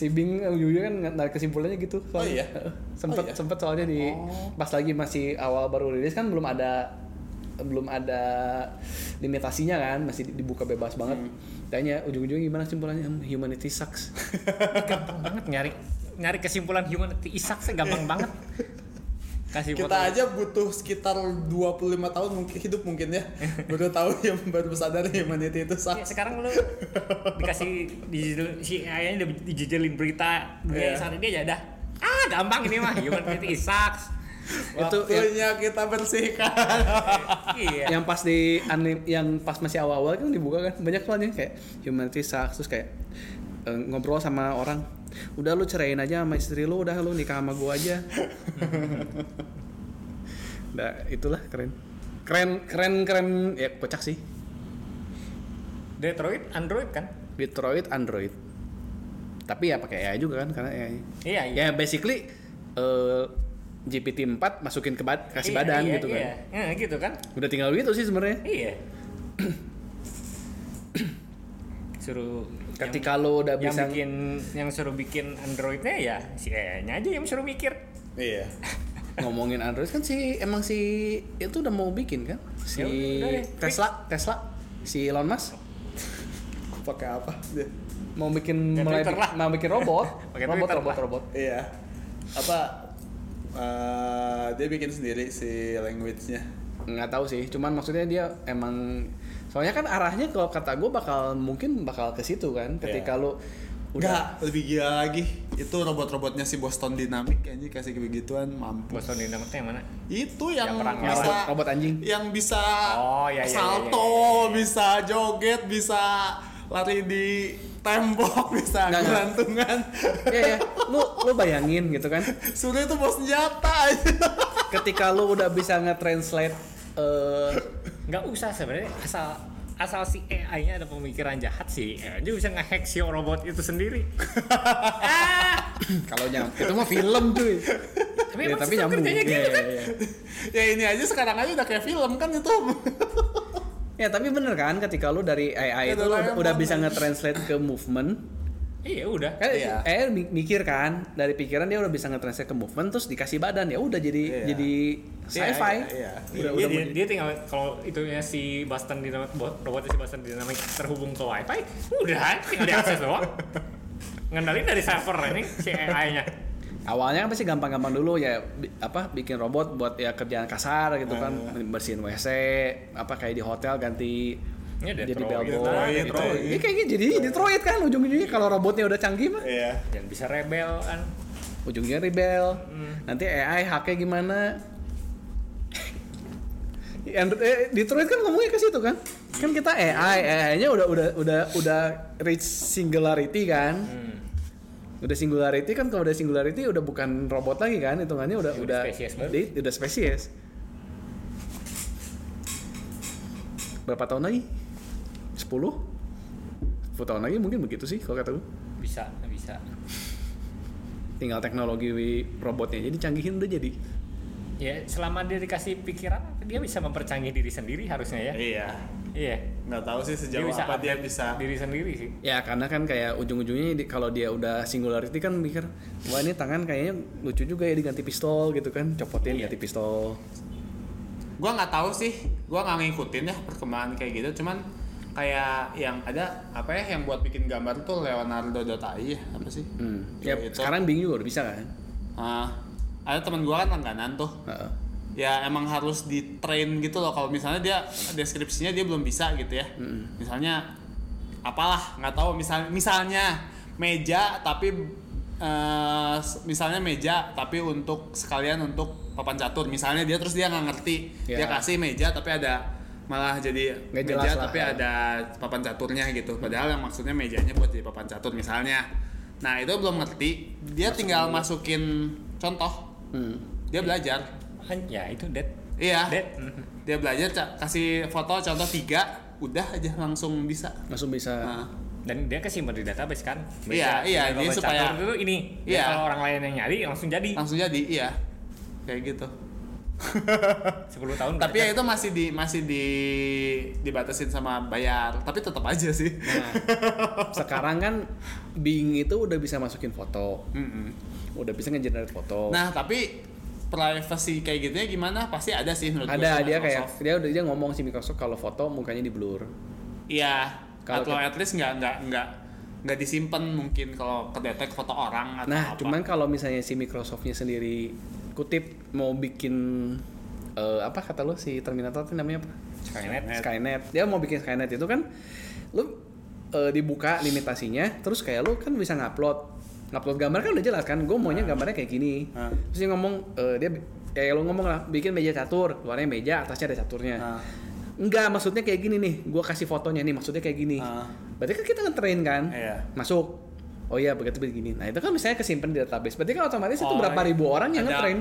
si Bing ujungnya kan narik kesimpulannya gitu Oh iya? sempet Oh iya? sempet soalnya di Oh. pas lagi masih awal baru rilis kan belum ada belum ada limitasinya kan masih dibuka bebas banget Hmm. tanya ujung-ujungnya gimana kesimpulannya Hmm, humanity sucks gampang banget nyari nyari kesimpulan humanity sucks gampang banget kasih kita foto. aja butuh sekitar 25 tahun mungkin hidup mungkin ya. Baru tahu yang baru sadar humanity itu Ya, sucks sekarang lu dikasih dijejel, si AI-nya udah dijejelin berita dunia Iya. saat ini aja dah. Ah gampang ini mah humanity is sucks. Itu yang, waktunya kita bersihkan. Iya. Yang pas di anim yang pas masih awal-awal kan dibuka kan banyak soalnya kayak humanity sucks terus kayak eh, ngobrol sama orang udah lu ceraiin aja sama istri lu udah lu nikah sama gua aja. Nah itulah keren. Keren keren keren. Ya kocak sih. Detroit Android kan? Detroit Android. Tapi ya pakai AI juga kan karena AI iya iya. Ya basically eh, GPT 4 masukin ke bad, kasih Iya, badan iya, gitu iya. kan Ya, gitu kan? Udah tinggal gitu sih sebenarnya. Iya. Suruh ketika lu udah yang, bisa yang bikin yang suruh bikin Androidnya ya si AI-nya aja yang suruh mikir. Iya. Ngomongin Android kan si emang si itu udah mau bikin kan? Si Ya. Tesla Tesla si Elon Musk. Pakai apa? Dia mau bikin Ya, mulai lah. mau bikin robot. Pakai robot robot lah. robot. Iya. Apa eh, dia bikin sendiri si language-nya. Nggak tahu sih cuman maksudnya dia emang soalnya kan arahnya kalau kata gue bakal mungkin bakal ke situ kan ketika Iya. lu udah Enggak, lebih gila lagi. Itu robot-robotnya si Boston Dynamic kayaknya kasih begituan mampus. Boston Dynamics yang mana Itu yang, Yang bisa robot, robot anjing yang bisa Oh, iya, iya, iya, salto, iya, bisa joget, bisa lari di tembok, bisa Nggak, nggak. gelantungan. ya ya lu lu bayangin gitu kan Sudah itu bos senjata ketika lu udah bisa nge-translate eh nggak usah sebenarnya. Asal asal si AI-nya ada pemikiran jahat sih aja bisa ngehack si robot itu sendiri. Ah kalau nyam itu mah film cuy. Tapi, Ya, tapi nyambung. kerjanya Iya, gitu iya, kan? iya. ya ini aja sekarang aja udah kayak film kan itu. Ya tapi bener kan ketika lu dari AI itu lu udah bisa nge-translate ke movement Iya udah. Kan Iya. eh mi- mikir kan dari pikiran dia udah bisa nge-translate ke movement terus dikasih badan ya udah jadi Iya. jadi sci-fi. Iya, iya, Udah, Iya, udah dia, dia tinggal kalau itunya si Boston Dynamic bot- robotnya si Boston Dynamic terhubung ke WiFi, udah tinggal diakses doang. Ngendalin dari server ini si AI-nya. Awalnya kan pasti gampang-gampang dulu ya bi- apa bikin robot buat ya kerjaan kasar gitu kan Ah. bersihin WC apa kayak di hotel ganti Iya, jadi Detroit. bellboy Detroit, gitu. Detroit. Ini kayaknya jadi Detroit kan ujung-ujungnya kalau robotnya udah canggih mah Iya. Dan bisa rebel kan. ujungnya rebel. Hmm. Nanti AI hacknya gimana? Android, eh, Detroit kan ngomongnya ke situ kan? Kan kita AI, AI-nya udah udah udah udah reach singularity kan? Hmm. Udah singularity kan kalau udah singularity udah bukan robot lagi kan? Hitungannya udah Udah udah spesies di- udah spesies. Berapa tahun lagi? 10? 10 tahun lagi mungkin begitu sih kalau kata gue. Bisa, bisa. Tinggal teknologi robotnya jadi canggihin udah jadi. Ya, selama dia dikasih pikiran, dia bisa mempercanggih diri sendiri harusnya ya. Iya. Iya. Nggak tahu sih Dia sejauh bisa apa dia bisa. diri sendiri sih. Ya karena kan kayak ujung-ujungnya kalau dia udah singularity kan mikir wah ini tangan kayaknya lucu juga ya diganti pistol gitu kan copotin Iya. ganti pistol. Gua nggak tahu sih. Gua nggak ngikutin ya perkembangan kayak gitu. Cuman kayak yang ada apa ya yang buat bikin gambar tuh Leonardo.ai apa sih? Hmm. Ya itu. sekarang Bing juga udah bisa kan. Ah, ada teman gua kan langganan tuh. Heeh. ya emang harus di train gitu loh kalau misalnya dia deskripsinya dia belum bisa gitu ya misalnya apalah nggak tahu misal misalnya meja tapi s- misalnya meja tapi untuk sekalian untuk papan catur misalnya dia terus dia nggak ngerti dia Ya. kasih meja tapi ada malah jadi Nggak meja jelas lah, tapi ya. ada papan caturnya gitu padahal yang maksudnya mejanya buat jadi papan catur misalnya nah itu belum ngerti dia tinggal masukin contoh Hmm. dia belajar Kan, Ya, itu dead. Iya. Dead. Dia belajar kasih foto contoh tiga, udah aja langsung bisa. Langsung bisa. Nah, Dan dia kesimpan di database kan. Iya, iya, Kalau dia supaya- itu ini. Iya. Iya. Kalau orang lain yang nyari langsung jadi. langsung jadi, iya. Kayak gitu. 10 tahun. Tapi ya itu masih di masih di dibatasin sama bayar, tapi tetap aja sih. Nah, sekarang kan Bing itu udah bisa masukin foto, Mm-mm. udah bisa ngegenerate foto. Nah, tapi privacy kayak gitunya gimana? Pasti ada sih menurut ada dia kayak Microsoft. dia udah dia ngomong si Microsoft kalau foto mukanya di blur. Iya. Ke- at least nggak nggak nggak nggak disimpan mungkin kalau kedetek foto orang atau Nah, apa. cuman kalau misalnya si Microsoftnya sendiri kutip mau bikin eh, apa kata lo si Terminator itu namanya apa? Skynet. Skynet. Dia mau bikin Skynet itu kan lu eh, dibuka limitasinya, terus kayak lu kan bisa ngupload. Ngupload gambar kan udah jelas kan, gue maunya gambarnya kayak gini. Ah. Terus dia ngomong eh, dia kayak lu ngomong lah, bikin meja catur, luarnya meja, atasnya ada caturnya. Ah. Enggak, maksudnya kayak gini nih. Gua kasih fotonya nih, maksudnya kayak gini. Ah. Berarti kan kita nge-train kan? Iya. Masuk. Oh iya, begitu begini. Nah, itu kan misalnya kesimpan di database. Berarti kan otomatis itu Oh, berapa ribu orang yang ada- nge-train.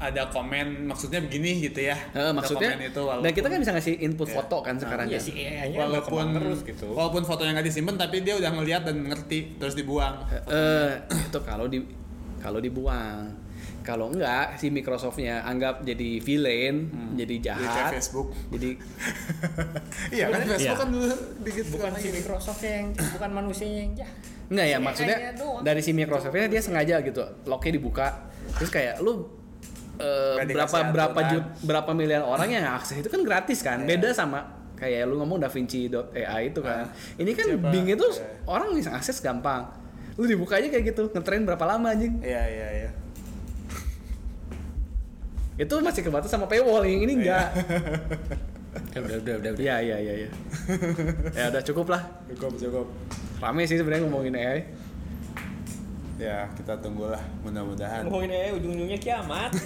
Ada komen maksudnya begini gitu ya. Ada maksudnya komen itu dan kita kan bisa ngasih input Iya. foto kan sekarang Iya kan. si AI-nya walaupun terus gitu. walaupun fotonya nggak disimpan tapi dia udah ngeliat dan ngerti terus dibuang Eh, itu kalau di kalau dibuang. Kalau enggak si Microsoftnya anggap jadi villain, jadi Jadi jahat. Facebook Jadi iya kan Facebook Iya. kan dulu dikit Bukan si Microsoft yang bukan manusianya yang jahat. enggak ya Si maksudnya dari si Microsoftnya dia sengaja gitu, locknya dibuka. Terus kayak lu Nggak berapa berapa aturan. jut, berapa miliar orang yang akses itu kan gratis kan. Iya. Beda sama kayak lu ngomong DaVinci.ai itu kan. Ini kan Siapa? Bing itu Iya. orang bisa akses gampang. Lu dibuka aja kayak gitu, ngetrain berapa lama anjing? iya iya iya Itu masih kebatas sama paywall, yang ini enggak. Udah, udah, udah, udah. udah. Iya iya iya iya. ya udah cukup lah. cukup cukup Rame sih sebenarnya ngomongin AI. ya kita tunggulah mudah-mudahan Ngomongin AI ujung-ujungnya kiamat.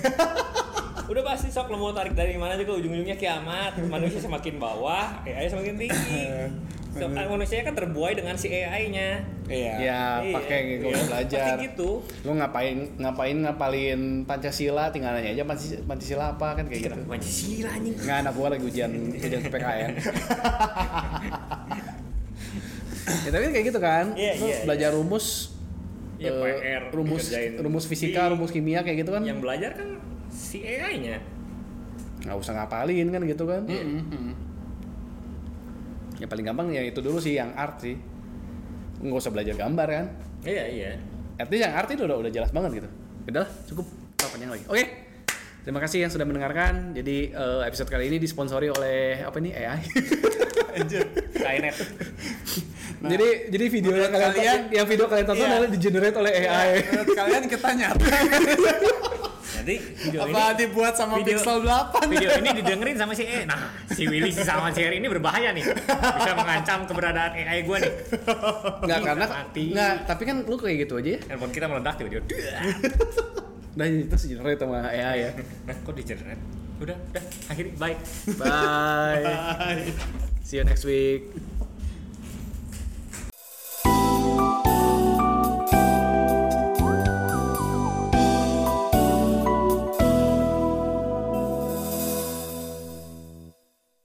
Udah pasti sok lo mau tarik dari mana juga ujung-ujungnya kiamat. Manusia semakin bawah, AI semakin tinggi. So, manusia kan terbuai dengan si AI-nya. iya Ya pakai gue Iya, belajar. Pasti gitu. Lu ngapain ngapain ngapalin Pancasila tinggal nanya aja Panci- Pancasila apa kan kayak gitu. Pancasila anjing. Nggak anak gua lagi ujian ujian PPKN. ya tapi kan kayak gitu kan. Iya, Lu iya, belajar rumus Iya, eh, PR rumus dikerjain. rumus fisika, Iya. rumus kimia kayak gitu kan. Yang belajar kan si AI-nya. nggak usah ngapalin kan gitu kan. Mm-mm. Ya paling gampang ya itu dulu sih yang art sih. nggak usah belajar gambar kan. Iya iya. Least yang arti udah udah jelas banget gitu. Udah cukup panjang lagi. Oke. Terima kasih yang sudah mendengarkan. Jadi eh, episode kali ini disponsori oleh apa nih AI. Skynet. jadi jadi video yang kalian, kalian- yang video kalian tonton Iya. adalah di generate oleh AI. Menurut kalian kita nyata Nanti video apa ini dibuat sama video- Pixel 8? video ini didengerin sama si E. Nah, si Willy si sama Cherry ini berbahaya nih. Bisa mengancam keberadaan AI gua nih. Nggak karena nggak, tapi kan lu kayak gitu aja ya. Handphone kita meledak tiba-tiba. Nah itu sih generate sama AI ya. Nah, kok di generate? Udah, udah, akhiri, bye. Bye. See you next week.